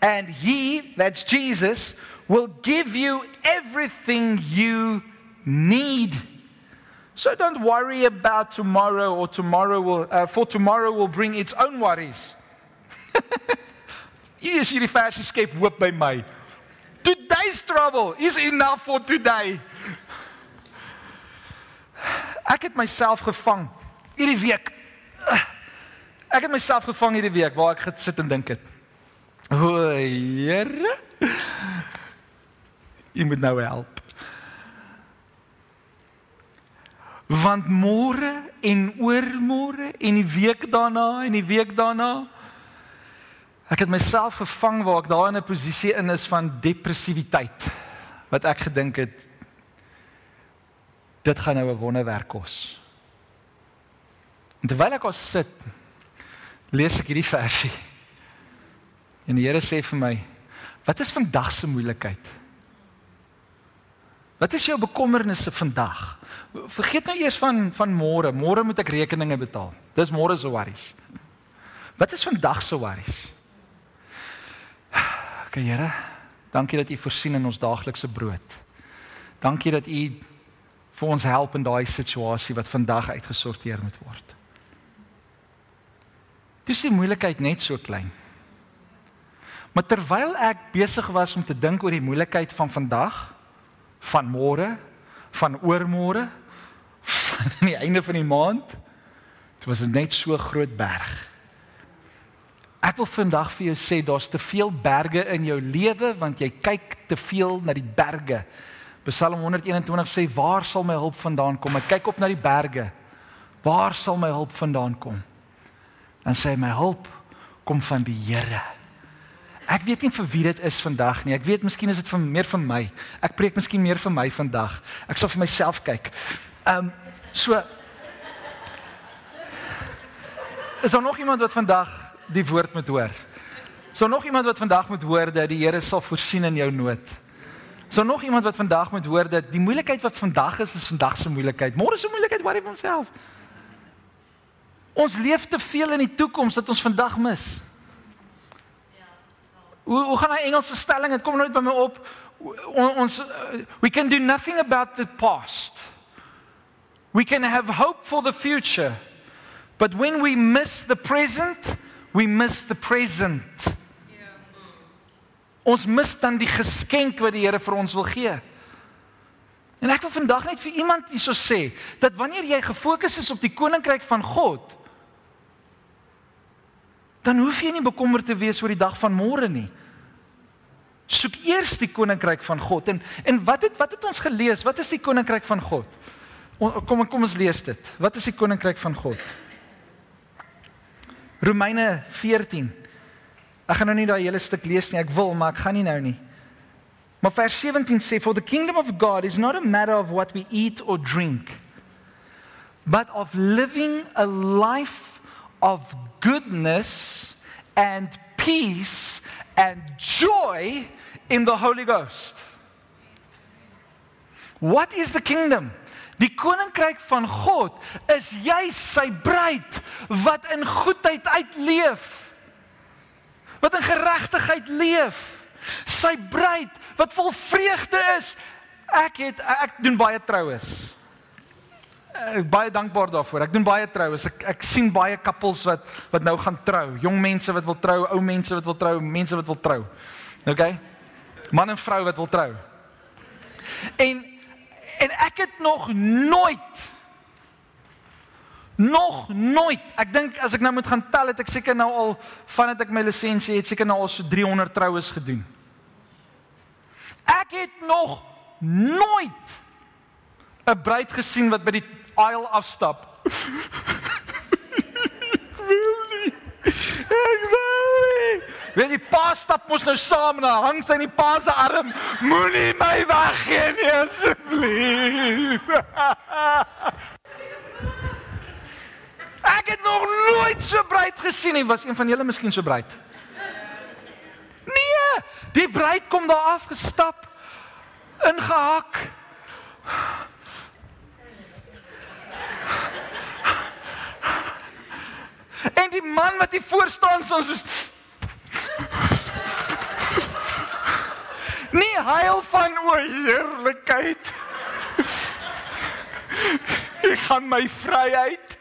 And he, that's Jesus, will give you everything you need. So don't worry about tomorrow, or tomorrow will, uh, for tomorrow will bring its own worries. Hier is hierdie versie skep hoop by my. Today's trouble is enough for today. Ek het myself gevang hierdie week. Ek het myself gevang hierdie week waar ek gesit en dink het. O, Here. Jy moet nou help. Want môre en oormôre en die week daarna en die week daarna ek het myself gevang waar ek daar in 'n posisie in is van depressiwiteit wat ek gedink het dit gaan nou 'n wonderwerk kos. En terwyl ek as sit lees ek hierdie versie. En die Here sê vir my, wat is vandag se moeilikheid? Wat is jou bekommernisse vandag? Vergeet nou eers van van môre. Môre moet ek rekeninge betaal. Dis môre se worries. Wat is vandag se worries? Okay, Here, dankie dat U voorsien in ons daaglikse brood. Dankie dat U vir ons help in daai situasie wat vandag uitgesorteer moet word. Dis die moeilikheid net so klein. Maar terwyl ek besig was om te dink oor die moeilikheid van vandag, van môre, van oormôre, van aan die einde van die maand, dit was net so groot berg. Ek wil vandag vir jou sê daar's te veel berge in jou lewe want jy kyk te veel na die berge. Psalm 121 sê waar sal my hulp vandaan kom? Ek kyk op na die berge. Waar sal my hulp vandaan kom? dan sê hy my hulp kom van die Here. Ek weet nie vir wie dit is vandag nie. Ek weet miskien is dit vir meer vir my. Ek preek miskien meer vir my vandag. Ek sal vir myself kyk. Ehm um, so Is daar nog iemand wat vandag die woord moet hoor? Is daar nog iemand wat vandag moet hoor dat die Here sal voorsien in jou nood? Is daar nog iemand wat vandag moet hoor dat die moeilikheid wat vandag is, is vandag se moeilikheid. Môre se moeilikheid, worry vir homself. Ons leef te veel in die toekoms dat ons vandag mis. Hoe hoe gaan 'n Engelse stelling? Dit kom nooit by my op. Ons we can do nothing about the past. We can have hope for the future. But when we miss the present, we miss the present. Ons mis dan die geskenk wat die Here vir ons wil gee. En ek wil vandag net vir iemand hierso sê dat wanneer jy gefokus is op die koninkryk van God, dan hoef jy nie bekommerd te wees oor die dag van môre nie. Soek eers die koninkryk van God en en wat het wat het ons gelees? Wat is die koninkryk van God? Kom kom ons lees dit. Wat is die koninkryk van God? Romeine 14. Ek gaan nou nie daai hele stuk lees nie. Ek wil, maar ek gaan nie nou nie. Maar vers 17 sê for the kingdom of God is not a matter of what we eat or drink but of living a life of goodness and peace and joy in the Holy Ghost. What is the kingdom? Die koninkryk van God is jy sy bruid wat in goedheid uitleef. Wat in geregtigheid leef. Sy bruid wat vol vreugde is. Ek het ek doen baie troues ek baie dankbaar daarvoor. Ek doen baie troues. Ek ek sien baie koppels wat wat nou gaan trou. Jong mense wat wil trou, ou mense wat wil trou, mense wat wil trou. OK? Man en vrou wat wil trou. En en ek het nog nooit nog nooit. Ek dink as ek nou moet gaan tel het ek seker nou al vandat ek my lisensie het seker nou al so 300 troues gedoen. Ek het nog nooit 'n bruid gesien wat by die aisle afstap. ek wil nie. Ek wil nie. Weet jy pa stap mos nou saam en hang sy in die pa se arm. Moenie my weggee nie asseblief. ek het nog nooit so bruid gesien nie. Was een van julle miskien so bruid? Nee, die bruid kom daar af gestap ingehak. En die man wat hier voor staan so soos Nee, huil van o heerlikheid. Ek gaan my vryheid.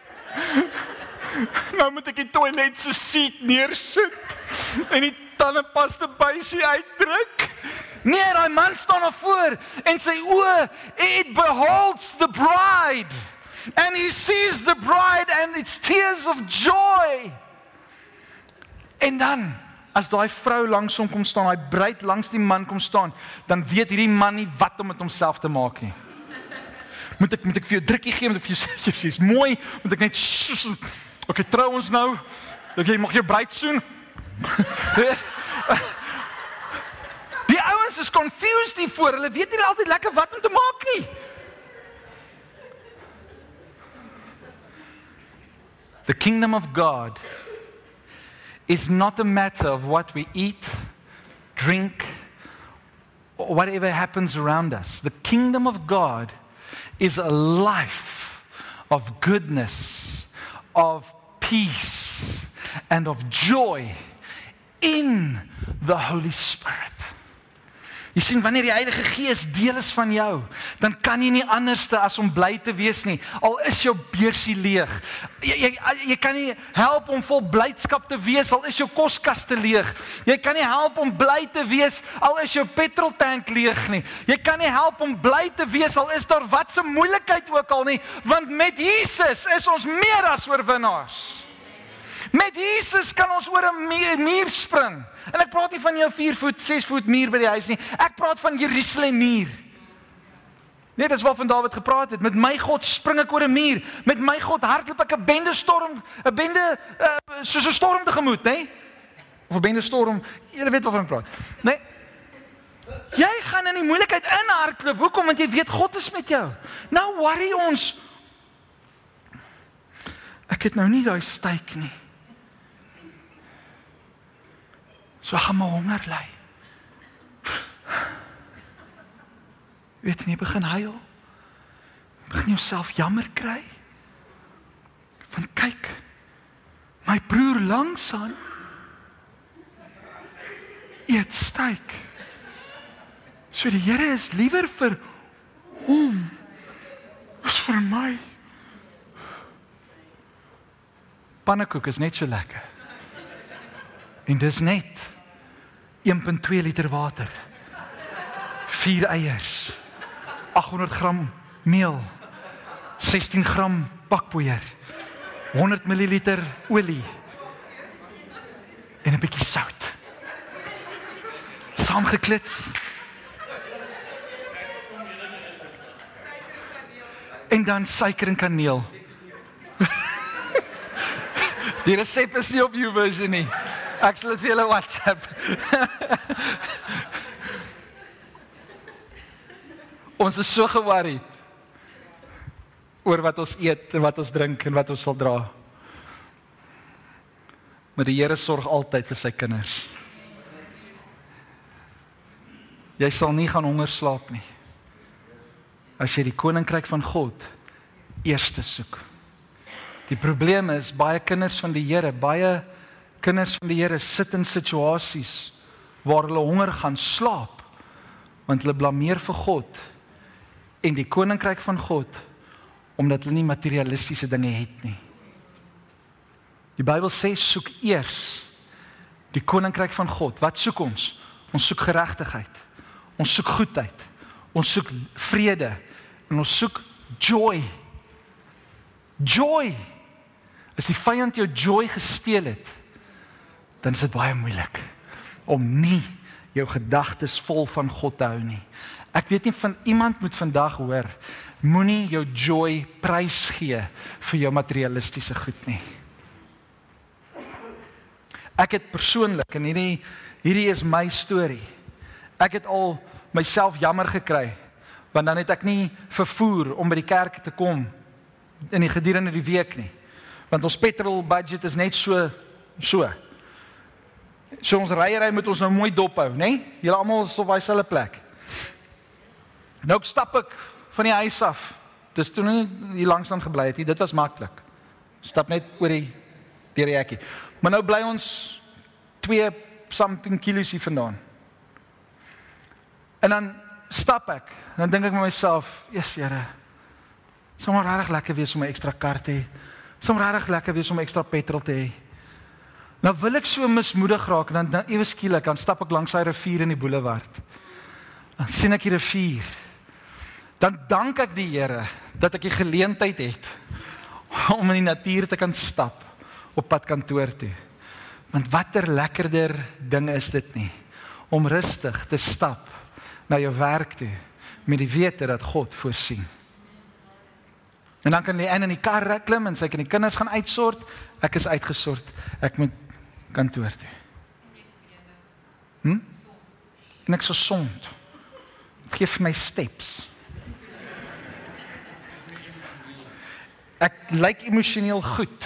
Nou moet ek die toilet se seat neersit en die tandepasta bysie uitdruk. Nee, daai man staan daar voor en sy oë, it beholds the bride and he sees the bride and it's tears of joy. En dan as daai vrou langs hom kom staan, daai bruid langs die man kom staan, dan weet hierdie man nie wat om met homself te maak nie. Moet ek moet ek vir jou drukkie gee om vir jou sê jy's mooi, moet ek net Okay, trou ons nou. Okay, mag jy bruid soen? Die ouens is confused hier voor. Hulle weet nie altyd lekker wat om te maak nie. The kingdom of God is not a matter of what we eat, drink, or whatever happens around us. The kingdom of God is a life of goodness, of peace, and of joy in the Holy Spirit. Jy sien wanneer die Heilige Gees deel is van jou, dan kan jy nie anderste as om bly te wees nie. Al is jou beursie leeg. Jy jy jy kan nie help om vol blydskap te wees al is jou koskaste leeg. Jy kan nie help om bly te wees al is jou petroltank leeg nie. Jy kan nie help om bly te wees al is daar watse moeilikheid ook al nie, want met Jesus is ons meer as oorwinnaars. Met Jesus kan ons oor 'n muur spring. En ek praat nie van jou 4 voet, 6 voet muur by die huis nie. Ek praat van Jerusalem muur. Nee, dis waarvan Dawid gepraat het. Met my God spring ek oor 'n muur. Met my God hardloop ek 'n bende storm, 'n bende uh, soos 'n storm tegemoet, hè? Of 'n bende storm. Jy weet waarvan ek praat. Nee. Jy gaan in die moeilikheid inhardloop. Hoekom? Want jy weet God is met jou. Nou worry ons. Ek het nou nie daai styk nie. So gaan maar honger ly. Weet jy, begin huil. Begin jouself jammer kry. Van kyk. My broer langs aan. Eet styk. So die Here is liewer vir hom as vir my. Pannekoek is net so lekker. En dis net 1.2 liter water. 4 eiers. 800 gram meel. 16 gram bakpoeier. 100 ml olie. En 'n bietjie sout. Saamgeklits. En dan suiker en kaneel. Die resep is nie op YouVersion nie. Ek sal dit vir julle WhatsApp. ons is so ge-worried oor wat ons eet en wat ons drink en wat ons sal dra. Maar die Here sorg altyd vir sy kinders. Jy sal nie gaan honger slaap nie. As jy die koninkryk van God eerste soek. Die probleem is baie kinders van die Here, baie kinders van die Here sit in situasies waar hulle honger gaan slaap want hulle blameer vir God en die koninkryk van God omdat hulle nie materialistiese dinge het nie. Die Bybel sê soek eers die koninkryk van God. Wat soek ons? Ons soek geregtigheid. Ons soek goedheid. Ons soek vrede en ons soek joy. Joy as die vyand jou joy gesteel het, dan is dit baie moeilik om nie jou gedagtes vol van God te hou nie. Ek weet nie van iemand moet vandag hoor moenie jou joy prys gee vir jou materialistiese goed nie. Ek het persoonlik en hierdie hierdie is my storie. Ek het al myself jammer gekry want dan het ek nie vervoer om by die kerk te kom in die gedurende die week nie. Want ons petrol budget is net so so. So ons ryery moet ons nou mooi dop hou, né? Julle almal is op daai selfde plek. Nou stap ek van die huis af. Dis toe hier langs dan gebly het. Dit was maklik. Stap net oor die deur die hekkie. Maar nou bly ons 2 something kilos hier vandaan. En dan stap ek. Dan dink ek met myself, "Jesus Here, sommer regtig lekker wees om 'n ekstra kar te hê. Sommer regtig lekker wees om ekstra petrol te hê." Nou wil ek so mismoedig raak en dan, dan ewe skielik dan stap ek langs hy rivier in die boulevard. Dan sien ek die rivier. Dan dank ek die Here dat ek die geleentheid het om in die natuur te kan stap op pad kantoor toe. Want watter lekkerder ding is dit nie om rustig te stap na jou werk toe met die wete dat God voorsien. En dan kan jy in in die kar klim en sy kan die kinders gaan uitsort. Ek is uitgesort. Ek moet kantoor toe. Hm? En ek so sond. Geef my steps. Ek lyk emosioneel goed.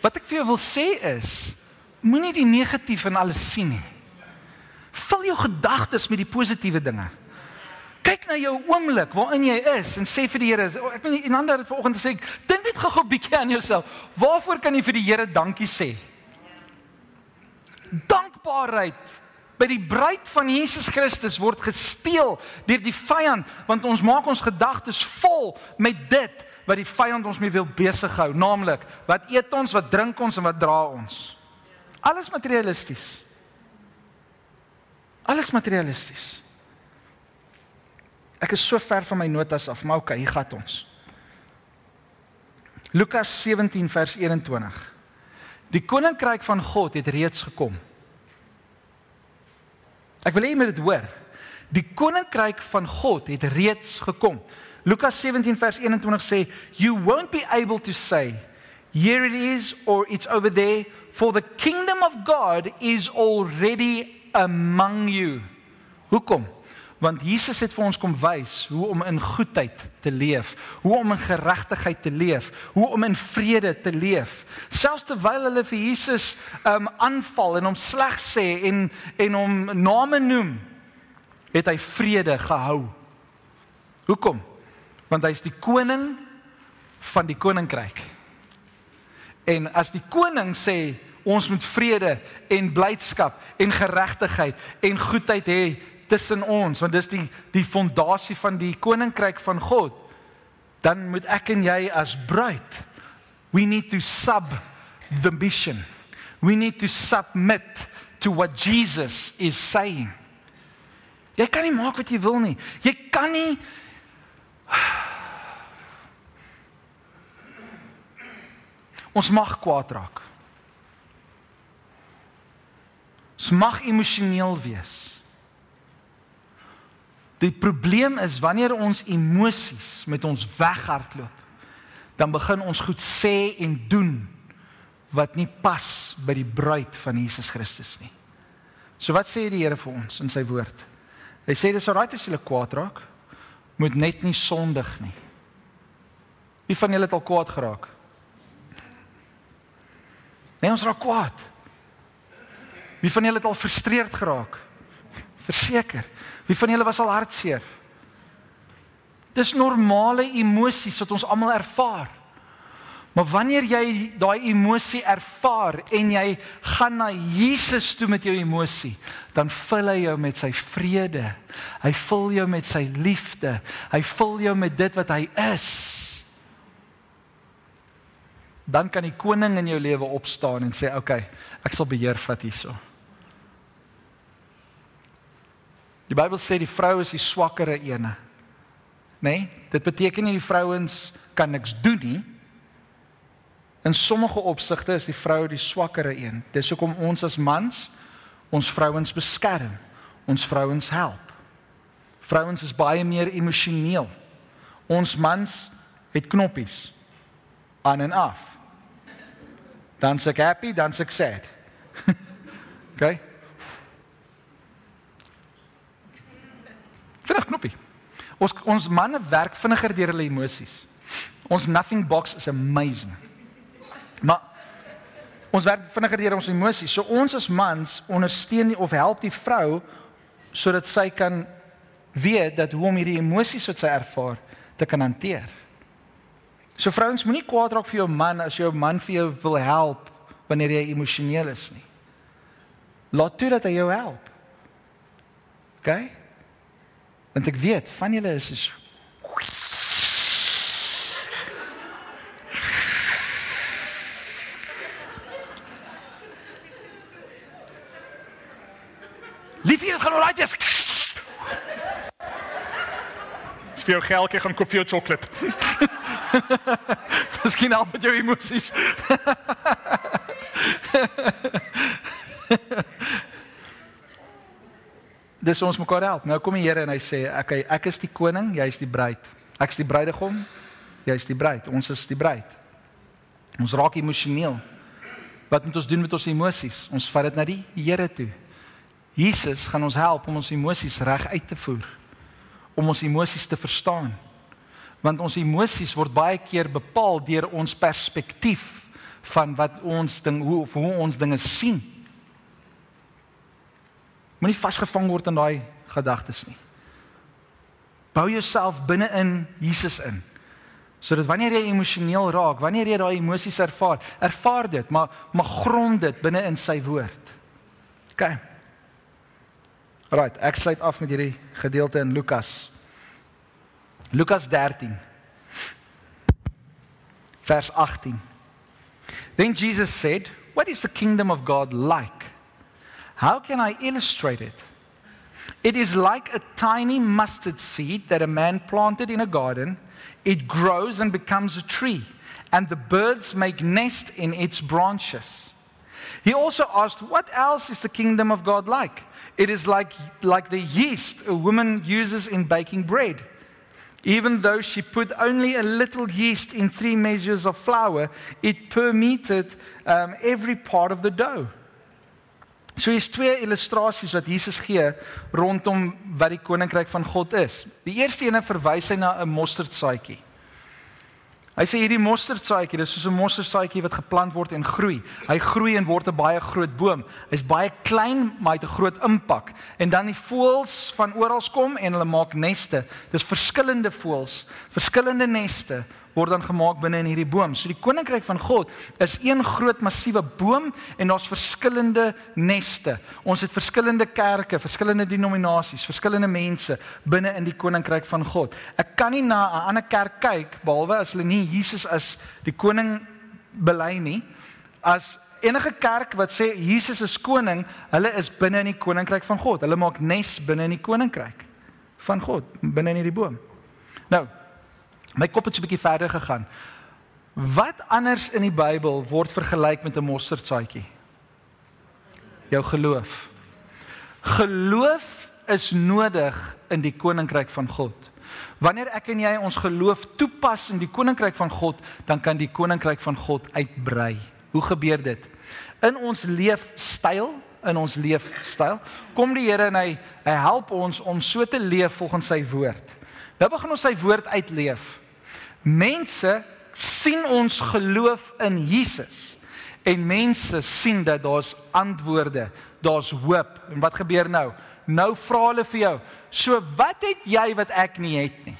Wat ek vir jou wil sê is, moenie die negatief in alles sien nie. Vul jou gedagtes met die positiewe dinge. Kyk na jou oomblik waarin jy is en sê vir die Here, ek weet en ander het vanoggend gesê, dink net gou-gou bietjie aan jouself. Waarvoor kan jy vir die Here dankie sê? Dankbaarheid by die bruid van Jesus Christus word gesteel deur die vyand want ons maak ons gedagtes vol met dit wat die vyand ons mee wil besig hou, naamlik wat eet ons, wat drink ons en wat dra ons. Alles materialisties. Alles materialisties. Ek is so ver van my notas af, maar okay, hier gaan ons. Lukas 17 vers 21. Die koninkryk van God het reeds gekom. Ek wil hê jy moet dit hoor. Die koninkryk van God het reeds gekom. Lukas 17 vers 21 sê, "You won't be able to say, here it is or it's over there, for the kingdom of God is already among you." Hoekom? Want Jesus het vir ons kom wys hoe om in goedheid te leef, hoe om in geregtigheid te leef, hoe om in vrede te leef. Selfs terwyl hulle vir Jesus um aanval en hom sleg sê en en hom name noem, het hy vrede gehou. Hoekom? want hy is die koning van die koninkryk. En as die koning sê ons moet vrede en blydskap en geregtigheid en goedheid hê tussen ons, want dis die die fondasie van die koninkryk van God, dan moet ek en jy as bruid we need to sub the mission. We need to submit to what Jesus is saying. Jy kan nie maak wat jy wil nie. Jy kan nie Ons mag kwaad raak. Ons mag emosioneel wees. Die probleem is wanneer ons emosies met ons weghardloop, dan begin ons goed sê en doen wat nie pas by die bruid van Jesus Christus nie. So wat sê die Here vir ons in sy woord? Hy sê dis alright as jy kwaad raak, moet net nie sondig nie. Wie van julle het al kwaad geraak? Nee, ons raak kwaad. Wie van julle het al frustreerd geraak? Verseker. Wie van julle was al hartseer? Dis normale emosies wat ons almal ervaar. Maar wanneer jy daai emosie ervaar en jy gaan na Jesus toe met jou emosie, dan vul hy jou met sy vrede. Hy vul jou met sy liefde. Hy vul jou met dit wat hy is. Dan kan die koning in jou lewe opstaan en sê, "Oké, okay, ek sal beheer vat hierso." Die Bybel sê die vrou is die swakkere ene. nê? Nee, dit beteken nie die vrouens kan niks doen nie. In sommige opsigte is die vrou die swakkere een. Dis hoekom ons as mans ons vrouens beskerm, ons vrouens help. Vrouens is baie meer emosioneel. Ons mans het knoppies aan en af. Dan se happy, dan se sad. okay? Vinnig knoppie. Ons ons manne werk vinniger deur hulle emosies. Ons nothing box is amazing. Maar ons werk vinniger deur ons emosies. So ons as mans ondersteun of help die vrou sodat sy kan weet dat hoe om hierdie emosies wat sy ervaar te kan hanteer. So vrouens moenie kwaad raak vir jou man as jou man vir jou wil help wanneer jy emosioneel is nie. Laat toe dat hy jou help. OK? Want ek weet van julle is so Liefie, dit gaan oral wees. Dis vir jou geldjie gaan koop vir jou sjokolade. Miskien help met jou emosies. Dis ons mekaar help. Nou kom die Here en hy sê, "Oké, ek is die koning, jy is die bruid. Ek is die bruidegom, jy is die bruid. Ons is die bruid." Ons raak emosioneel. Wat moet ons doen met ons emosies? Ons vat dit na die Here toe. Jesus gaan ons help om ons emosies reg uit te voer. Om ons emosies te verstaan. Want ons emosies word baie keer bepaal deur ons perspektief van wat ons ding hoe of hoe ons dinge sien. Moenie vasgevang word in daai gedagtes nie. Bou jouself binne in Jesus in. Sodat wanneer jy emosioneel raak, wanneer jy daai emosies ervaar, ervaar dit, maar maar grond dit binne in sy woord. OK. Right, ek sluit af met hierdie gedeelte in Lukas. Lukas 13 vers 18. Then Jesus said, "What is the kingdom of God like? How can I illustrate it? It is like a tiny mustard seed that a man planted in a garden. It grows and becomes a tree, and the birds make nest in its branches." He also asked, "What else is the kingdom of God like?" It is like, like the yeast a woman uses in baking bread. Even though she put only a little yeast in three measures of flour, it permeated um, every part of the dough. So hier's twee illustrasies wat Jesus gee rondom wat die koninkryk van God is. Die eerste ene verwys hy na 'n mosterdsaadjie. Hy sê hierdie mosterdsaadjie, dis soos 'n mosterdsaadjie wat geplant word en groei. Hy groei en word 'n baie groot boom. Hy's baie klein, maar hy het 'n groot impak. En dan die voëls van oral kom en hulle maak neste. Dis verskillende voëls, verskillende neste word dan gemaak binne in hierdie boom. So die koninkryk van God is een groot massiewe boom en daar's verskillende neste. Ons het verskillende kerke, verskillende denominasies, verskillende mense binne in die koninkryk van God. Ek kan nie na 'n ander kerk kyk behalwe as hulle nie Jesus as die koning bely nie. As enige kerk wat sê Jesus is koning, hulle is binne in die koninkryk van God. Hulle maak nes binne in die koninkryk van God, binne in hierdie boom. Nou, My kop het so 'n bietjie verder gegaan. Wat anders in die Bybel word vergelyk met 'n mosterdsaadjie? Jou geloof. Geloof is nodig in die koninkryk van God. Wanneer ek en jy ons geloof toepas in die koninkryk van God, dan kan die koninkryk van God uitbrei. Hoe gebeur dit? In ons leefstyl, in ons leefstyl, kom die Here en hy hy help ons om so te leef volgens sy woord. Nou begin ons sy woord uitleef. Mense sien ons geloof in Jesus en mense sien dat daar's antwoorde, daar's hoop. En wat gebeur nou? Nou vra hulle vir jou, "So wat het jy wat ek nie het nie?"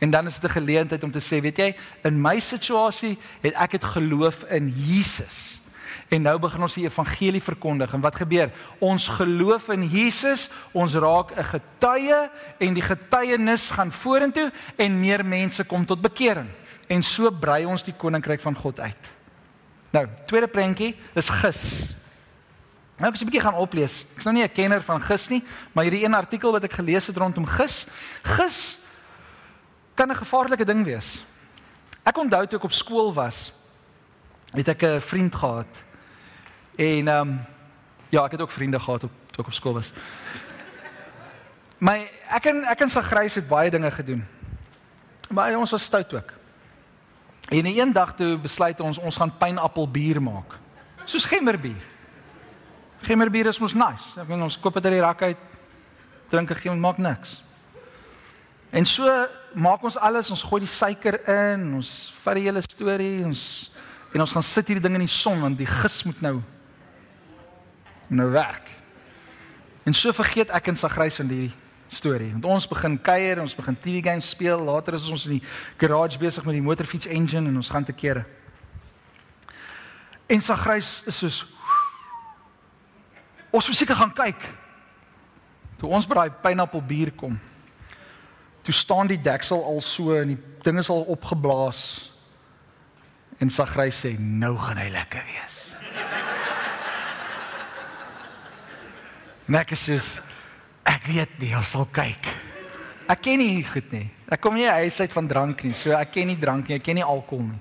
En dan is dit 'n geleentheid om te sê, weet jy, in my situasie het ek dit geloof in Jesus. En nou begin ons die evangelie verkondig en wat gebeur? Ons geloof in Jesus, ons raak 'n getuie en die getuienis gaan vorentoe en meer mense kom tot bekering. En so brei ons die koninkryk van God uit. Nou, tweede prentjie is gis. Nou ek het 'n bietjie gaan oplees. Ek's nou nie 'n kenner van gis nie, maar hierdie een artikel wat ek gelees het rondom gis, gis kan 'n gevaarlike ding wees. Ek onthou toe ek op skool was, het ek 'n vriend gehad. En ehm um, ja, ek het ook vriende gehad toe ek op skool was. My ek en ek en Sagrys het baie dinge gedoen. Maar ons was stout ook. En een dag toe besluit ons ons gaan pynappelbier maak. Soos gemmerbier. Gemmerbier is mos nice. Ek meen ons koop dit uit die rak uit. Drink 'n gem maak niks. En so maak ons alles, ons gooi die suiker in, ons vat die hele storie, ons en ons gaan sit hierdie ding in die son want die gis moet nou nou werk. En so vergeet ek en Sagrys van die storie. Want ons begin kuier, ons begin TV games speel, later is ons in die garage besig met die motorfiets engine en ons gaan te kere. En Sagrys is soos Ons moet seker gaan kyk. Toe ons by daai pineappelbier kom. Toe staan die deksel al so en die ding is al opgeblaas. En Sagrys sê nou gaan hy lekker wees. Net is ek weet nie, ons sal kyk. Ek ken nie goed nie. Ek kom nie huis uit van drank nie, so ek ken nie drank nie, ek ken nie alkohol nie.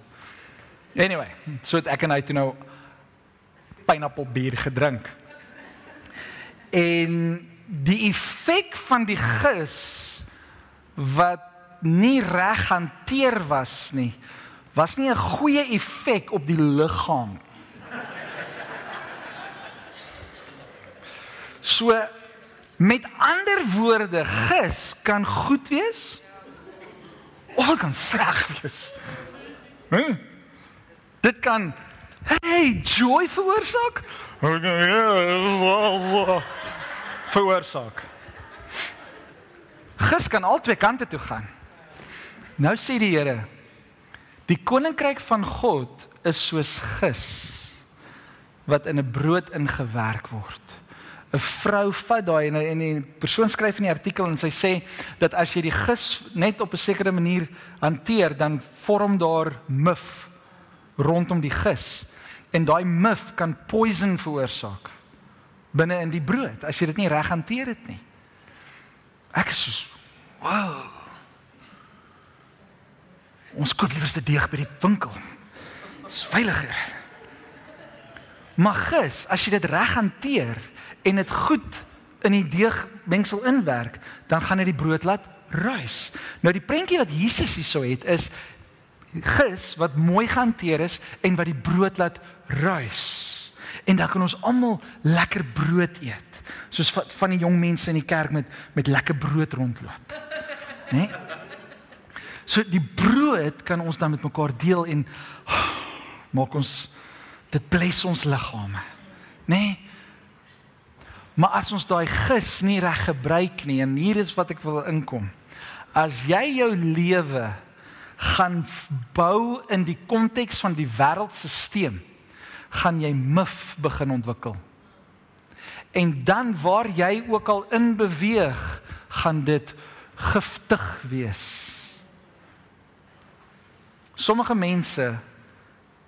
Anyway, so het ek en hy toe nou pineappelbier gedrink. En die effek van die gis wat nie reg hanteer was nie, was nie 'n goeie effek op die liggaam. So met ander woorde, gis kan goed wees of kan sleg wees. Hm? Dit kan hey, joy veroorsaak veroorsaak. Gis kan albei kante toe gaan. Nou sê die Here, die koninkryk van God is soos gis wat in 'n brood ingewerk word. 'n Vrou vat daai en en die persoon skryf in die artikel en sy sê dat as jy die gis net op 'n sekere manier hanteer, dan vorm daar mif rondom die gis en daai mif kan poison veroorsaak binne in die brood as jy dit nie reg hanteer het nie. Ek is so wow. Ons koop liewerste deeg by die winkel. Dis veiliger. Maar gis, as jy dit reg hanteer en dit goed in die deegmengsel inwerk, dan gaan dit die brood laat ruis. Nou die prentjie wat Jesus hierso het is gis wat mooi gehanteer is en wat die brood laat ruis en dan kan ons almal lekker brood eet. Soos van, die jong mense in die kerk met met lekker brood rondloop. Né? Nee? So die brood kan ons dan met mekaar deel en oh, maak ons dit bless ons liggame. Né? Nee? Maar as ons daai gis nie reg gebruik nie en hier is wat ek wil inkom. As jy jou lewe gaan bou in die konteks van die wêreldstelsel gaan jy mif begin ontwikkel. En dan waar jy ook al in beweeg, gaan dit giftig wees. Sommige mense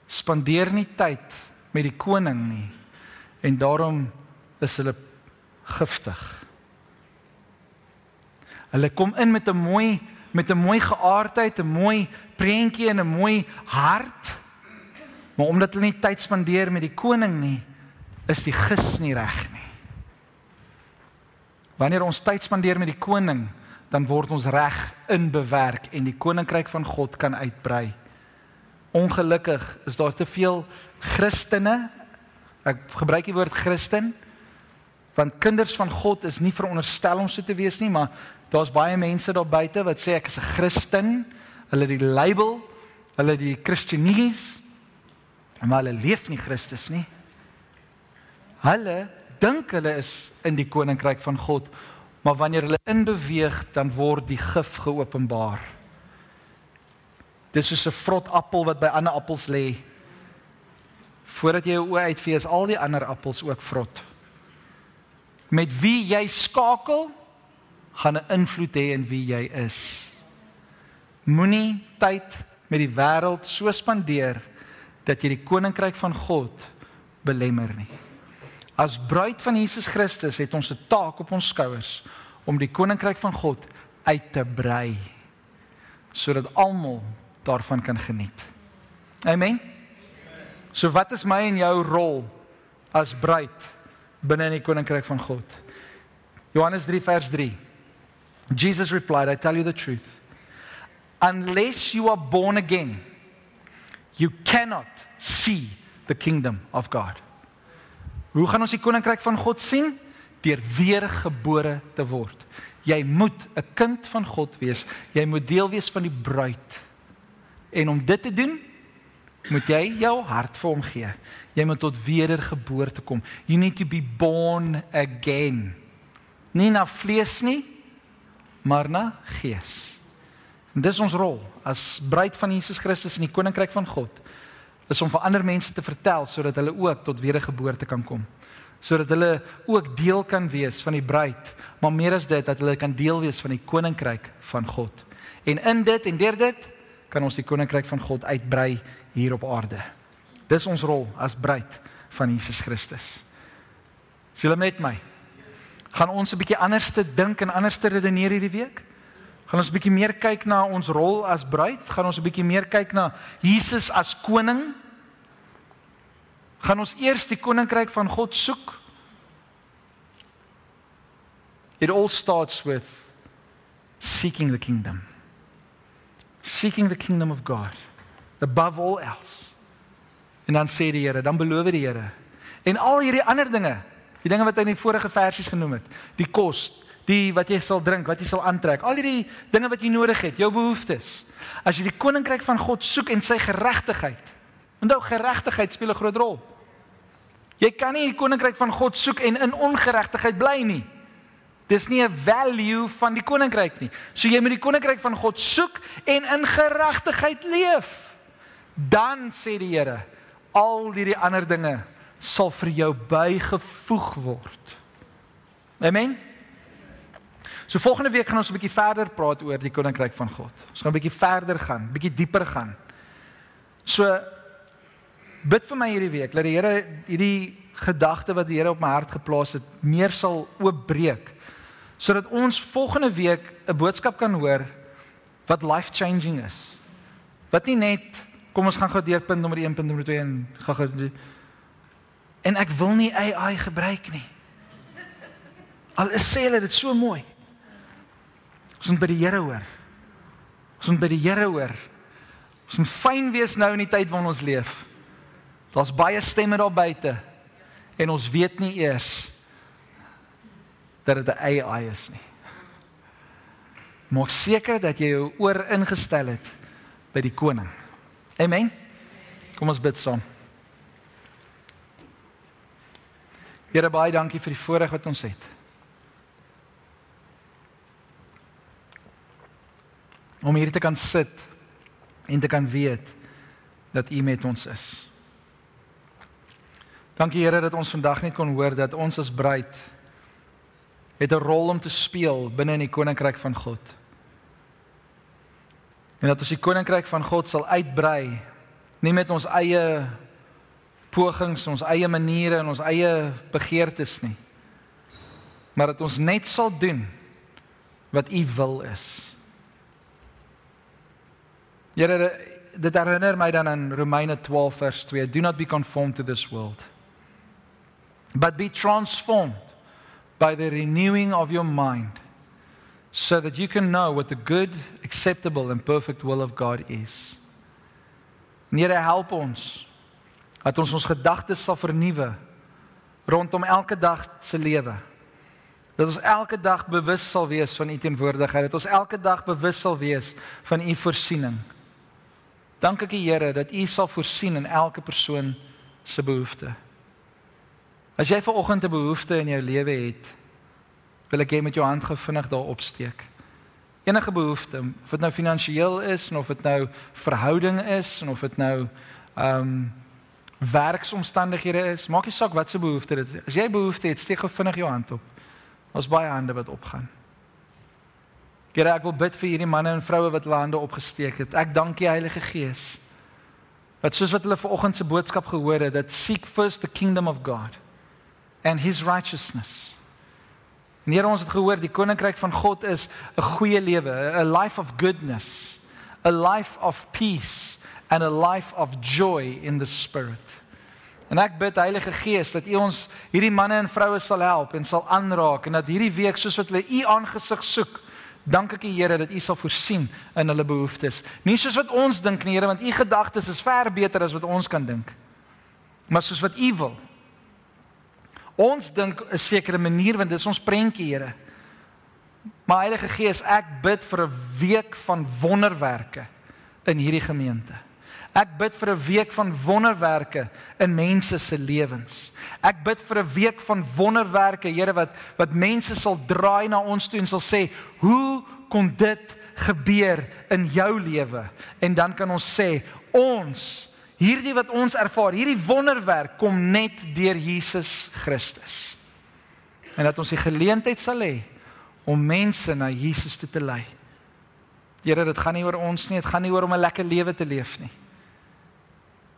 spandeer nie tyd met die koning nie en daarom is hulle giftig. Hulle kom in met 'n mooi met 'n mooi geaardheid, 'n mooi prentjie en 'n mooi hart. Maar omdat hulle nie tyd spandeer met die koning nie, is die gis nie reg nie. Wanneer ons tyd spandeer met die koning, dan word ons reg inbewerk en die koninkryk van God kan uitbrei. Ongelukkig is daar te veel Christene. Ek gebruik die woord Christen want kinders van God is nie veronderstel om so te wees nie, maar daar's baie mense daar buite wat sê ek is 'n Christen. Hulle die label, hulle die Christianese maar hulle leef nie Christus nie. Hulle dink hulle is in die koninkryk van God, maar wanneer hulle inbeweeg, dan word die gif geopenbaar. Dis soos 'n vrot appel wat by ander appels lê. Voordat jy jou oë uitvee, is al die ander appels ook vrot. Met wie jy skakel, gaan 'n invloed hê in wie jy is. Moenie tyd met die wêreld so spandeer dat jy die koninkryk van God belemmer nie. As bruid van Jesus Christus het ons 'n taak op ons skouers om die koninkryk van God uit te brei. sodat almal daarvan kan geniet. Amen. So wat is my en jou rol as bruid binne in die koninkryk van God? Johannes 3 vers 3. Jesus replied, I tell you the truth. Unless you are born again, you cannot see the kingdom of God. Hoe gaan ons die koninkryk van God sien? Deur weergebore te word. Jy moet 'n kind van God wees. Jy moet deel wees van die bruid. En om dit te doen, moet jy jou hart vir hom gee. Jy moet tot wedergeboorte kom. You need to be born again. Nie na vlees nie, maar na gees. En dis ons rol as bruid van Jesus Christus in die koninkryk van God. Is om vir ander mense te vertel sodat hulle ook tot wedergeboorte kan kom. Sodat hulle ook deel kan wees van die bruid, maar meer as dit dat hulle kan deel wees van die koninkryk van God. En in dit en deur dit kan ons die koninkryk van God uitbrei hier op aarde. Dis ons rol as bruid van Jesus Christus. Is julle met my? Gaan ons 'n bietjie anders te dink en anders te redeneer hierdie week? Gaan ons 'n bietjie meer kyk na ons rol as bruid? Gaan ons 'n bietjie meer kyk na Jesus as koning? Gaan ons eers die koninkryk van God soek? It all starts with seeking the kingdom. Seeking the kingdom of God above all else. En dan sê die Here, dan beloof die Here. En al hierdie ander dinge, die dinge wat hy in die vorige versies genoem het, die kos, die wat jy sal drink, wat jy sal aantrek, al hierdie dinge wat jy nodig het, jou behoeftes. As jy die koninkryk van God soek en sy geregtigheid. Onthou geregtigheid speel 'n groot rol. Jy kan nie die koninkryk van God soek en in ongeregtigheid bly nie. Dis nie 'n value van die koninkryk nie. So jy moet die koninkryk van God soek en in geregtigheid leef dan sê die Here al hierdie ander dinge sal vir jou bygevoeg word. Amen. So volgende week gaan ons 'n bietjie verder praat oor die koninkryk van God. Ons gaan 'n bietjie verder gaan, bietjie dieper gaan. So bid vir my hierdie week dat die Here hierdie gedagte wat die Here op my hart geplaas het, meer sal oopbreek sodat ons volgende week 'n boodskap kan hoor wat life changing is. Wat nie net Kom ons gaan gou deur punt nommer 1, punt nommer 2 en gaan gou En ek wil nie AI gebruik nie. Al is sê hulle dit so mooi. Ons moet by die Here hoor. Ons moet by die Here hoor. Ons moet fyn wees nou in die tyd waarin ons leef. Daar's baie stemme daar buite en ons weet nie eers dat dit 'n AI is nie. Maak seker dat jy jou oor ingestel het by die koning. Amen. Kom ons bid saam. Here baie dankie vir die voorreg wat ons het. Om hier te kan sit en te kan weet dat U met ons is. Dankie Here dat ons vandag net kon hoor dat ons as bruid het 'n rol om te speel binne in die koninkryk van God en dat ons die koninkryk van God sal uitbrei nie met ons eie pogings, ons eie maniere en ons eie begeertes nie. Maar dat ons net sal doen wat U wil is. Here dit herinner my dan aan Romeine 12 vers 2, do not be conformed to this world but be transformed by the renewing of your mind so that you can know what the good, acceptable and perfect will of God is. Here help ons dat ons ons gedagtes sal vernuwe rondom elke dag se lewe. Dat ons elke dag bewus sal wees van u teenwoordigheid, dat ons elke dag bewus sal wees van u voorsiening. Dankie Here dat u sal voorsien in elke persoon se behoefte. As jy ver oggend 'n behoefte in jou lewe het, wil ek hê met jou hand gevinnig daar opsteek. Enige behoefte, of dit nou finansiëel is of dit nou verhouding is of dit nou ehm um, werksomstandighede is, maak nie saak wat se behoefte dit is. As jy behoefte het, steek gevinnig jou hand op. Ons baie hande wat opgaan. Here, ek wil bid vir hierdie manne en vroue wat hulle hande opgesteek het. Ek dank die Heilige Gees. Wat soos wat hulle vanoggend se boodskap gehoor het, dat seek first the kingdom of God and his righteousness. En Here ons het gehoor die koninkryk van God is 'n goeie lewe, 'n life of goodness, a life of peace and a life of joy in the spirit. En ek bid Heilige Gees dat U ons hierdie manne en vroue sal help en sal aanraak en dat hierdie week soos wat hulle U aangesig soek, dank ek U Here dat U sal voorsien in hulle behoeftes. Nie soos wat ons dink nie, Here, want U gedagtes is ver beter as wat ons kan dink. Maar soos wat U wil. Ons dink 'n sekere manier want dit is ons prentjie, Here. Maar Heilige Gees, ek bid vir 'n week van wonderwerke in hierdie gemeente. Ek bid vir 'n week van wonderwerke in mense se lewens. Ek bid vir 'n week van wonderwerke, Here, wat wat mense sal draai na ons toe en sal sê, "Hoe kon dit gebeur in jou lewe?" En dan kan ons sê, "Ons hierdie wat ons ervaar, hierdie wonderwerk kom net deur Jesus Christus." En dat ons die geleentheid sal hê om mense na Jesus toe te lei. Here, dit gaan nie oor ons nie, dit gaan nie oor om 'n lekker lewe te leef nie.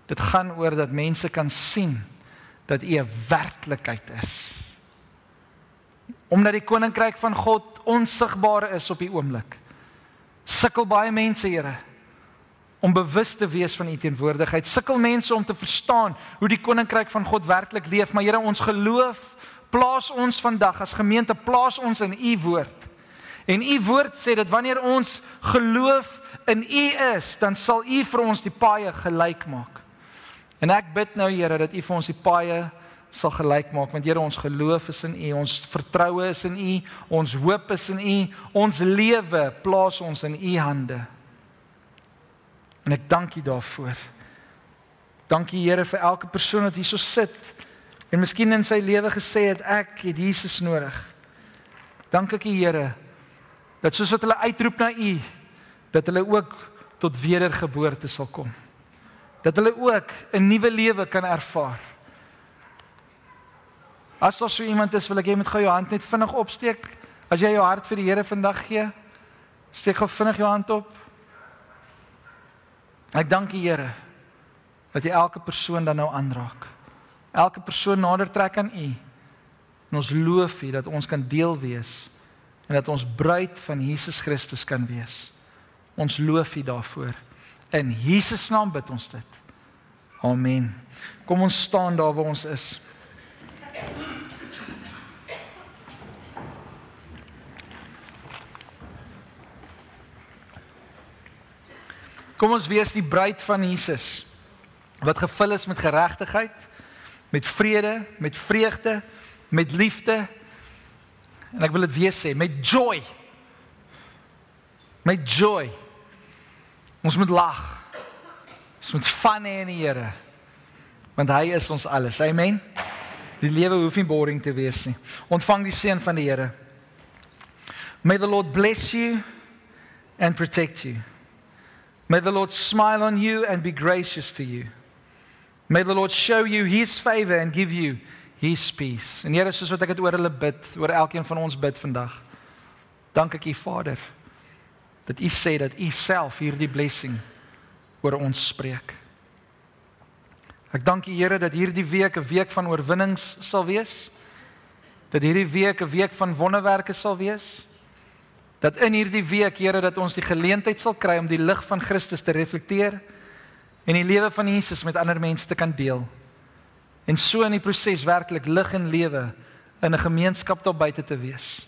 Dit gaan oor dat mense kan sien dat U 'n werklikheid is. Omdat die koninkryk van God onsigbaar is op die oomblik. Sukkel baie mense, Here, om bewus te wees van U teenwoordigheid. Sukkel mense om te verstaan hoe die koninkryk van God werklik leef, maar Here, ons geloof plaas ons vandag as gemeente plaas ons in u woord. En u woord sê dat wanneer ons geloof in u is, dan sal u vir ons die paaie gelyk maak. En ek bid nou Here dat u vir ons die paaie sal gelyk maak want Here ons geloof is in u, ons vertroue is in u, ons hoop is in u, ons lewe plaas ons in u hande. En ek dank u daarvoor. Dankie Here vir elke persoon wat hier so sit en miskien in sy lewe gesê het ek het Jesus nodig. Dank ek U Here dat soos wat hulle uitroep na U dat hulle ook tot wedergeboorte sal kom. Dat hulle ook 'n nuwe lewe kan ervaar. As daar so iemand is, wil ek hê met gou jou hand net vinnig opsteek. As jy jou hart vir die Here vandag gee, steek gou vinnig jou hand op. Ek dank U Here dat jy elke persoon dan nou aanraak elke persoon nader trek aan U. En ons loof U dat ons kan deel wees en dat ons bruid van Jesus Christus kan wees. Ons loof U daarvoor. In Jesus naam bid ons dit. Amen. Kom ons staan daar waar ons is. Kom ons wees die bruid van Jesus wat gevul is met geregtigheid met vrede, met vreugde, met liefde. En ek wil dit weer sê, met joy. Met joy. Ons moet lag. Ons moet fun hê in die Here. Want hy is ons alles. Amen. Die lewe hoef nie boring te wees nie. Ontvang die seën van die Here. May the Lord bless you and protect you. May the Lord smile on you and be gracious to you. May the Lord show you his favor and give you his peace. En Here, soos wat ek dit oor hulle bid, oor elkeen van ons bid vandag. Dank ek U Vader dat U sê dat U self hierdie blessing oor ons spreek. Ek dank U Here dat hierdie week 'n week van oorwinnings sal wees. Dat hierdie week 'n week van wonderwerke sal wees. Dat in hierdie week Here dat ons die geleentheid sal kry om die lig van Christus te reflekteer en die lewe van Jesus met ander mense te kan deel. En so in die proses werklik lig en lewe in 'n gemeenskap daar buite te wees.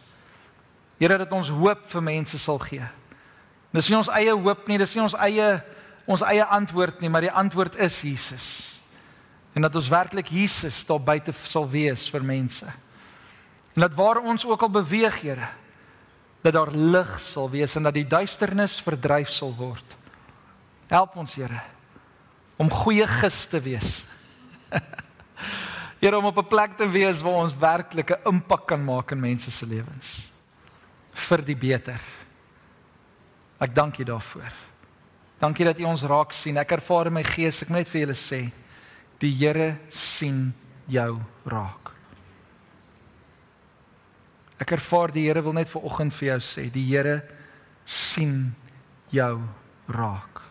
Here dat ons hoop vir mense sal gee. Dis nie ons eie hoop nie, dis nie ons eie ons eie antwoord nie, maar die antwoord is Jesus. En dat ons werklik Jesus daar buite sal wees vir mense. En dat waar ons ook al beweeg, Here, dat daar lig sal wees en dat die duisternis verdryf sal word. Help ons, Here om goeie gis te wees. Here om op 'n plek te wees waar ons werklik 'n impak kan maak in mense se lewens vir die beter. Ek dank U daarvoor. Dankie dat U ons raak sien. Ek ervaar in my gees, ek moet net vir julle sê, die Here sien jou raak. Ek ervaar die Here wil net vir oggend vir jou sê, die Here sien jou raak.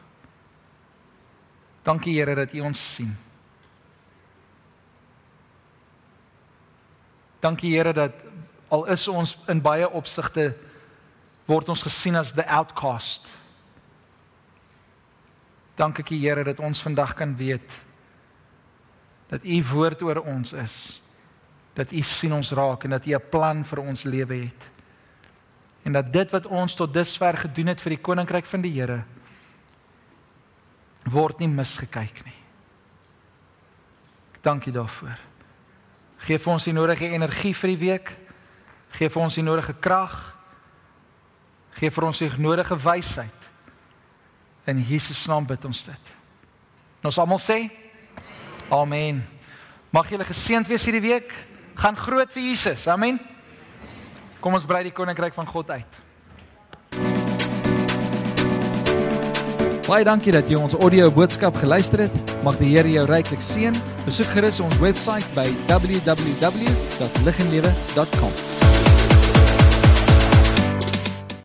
Dankie Here dat U ons sien. Dankie Here dat al is ons in baie opsigte word ons gesien as the outcast. Dank ek U Here dat ons vandag kan weet dat U woord oor ons is. Dat U sien ons raak en dat U 'n plan vir ons lewe het. En dat dit wat ons tot dusver gedoen het vir die koninkryk van die Here word nie misgekyk nie. Dankie daarvoor. Geef ons die nodige energie vir die week. Geef ons die nodige krag. Geef vir ons die nodige wysheid. In Jesus naam bid ons dit. En ons almal sê Amen. Mag julle geseënd wees hierdie week. Gaan groot vir Jesus. Amen. Kom ons brei die koninkryk van God uit. Baie dankie dat jy ons audio boodskap geluister het. Mag die Here jou ryklik seën. Besoek gerus ons webwerf by www.liggenlewe.com.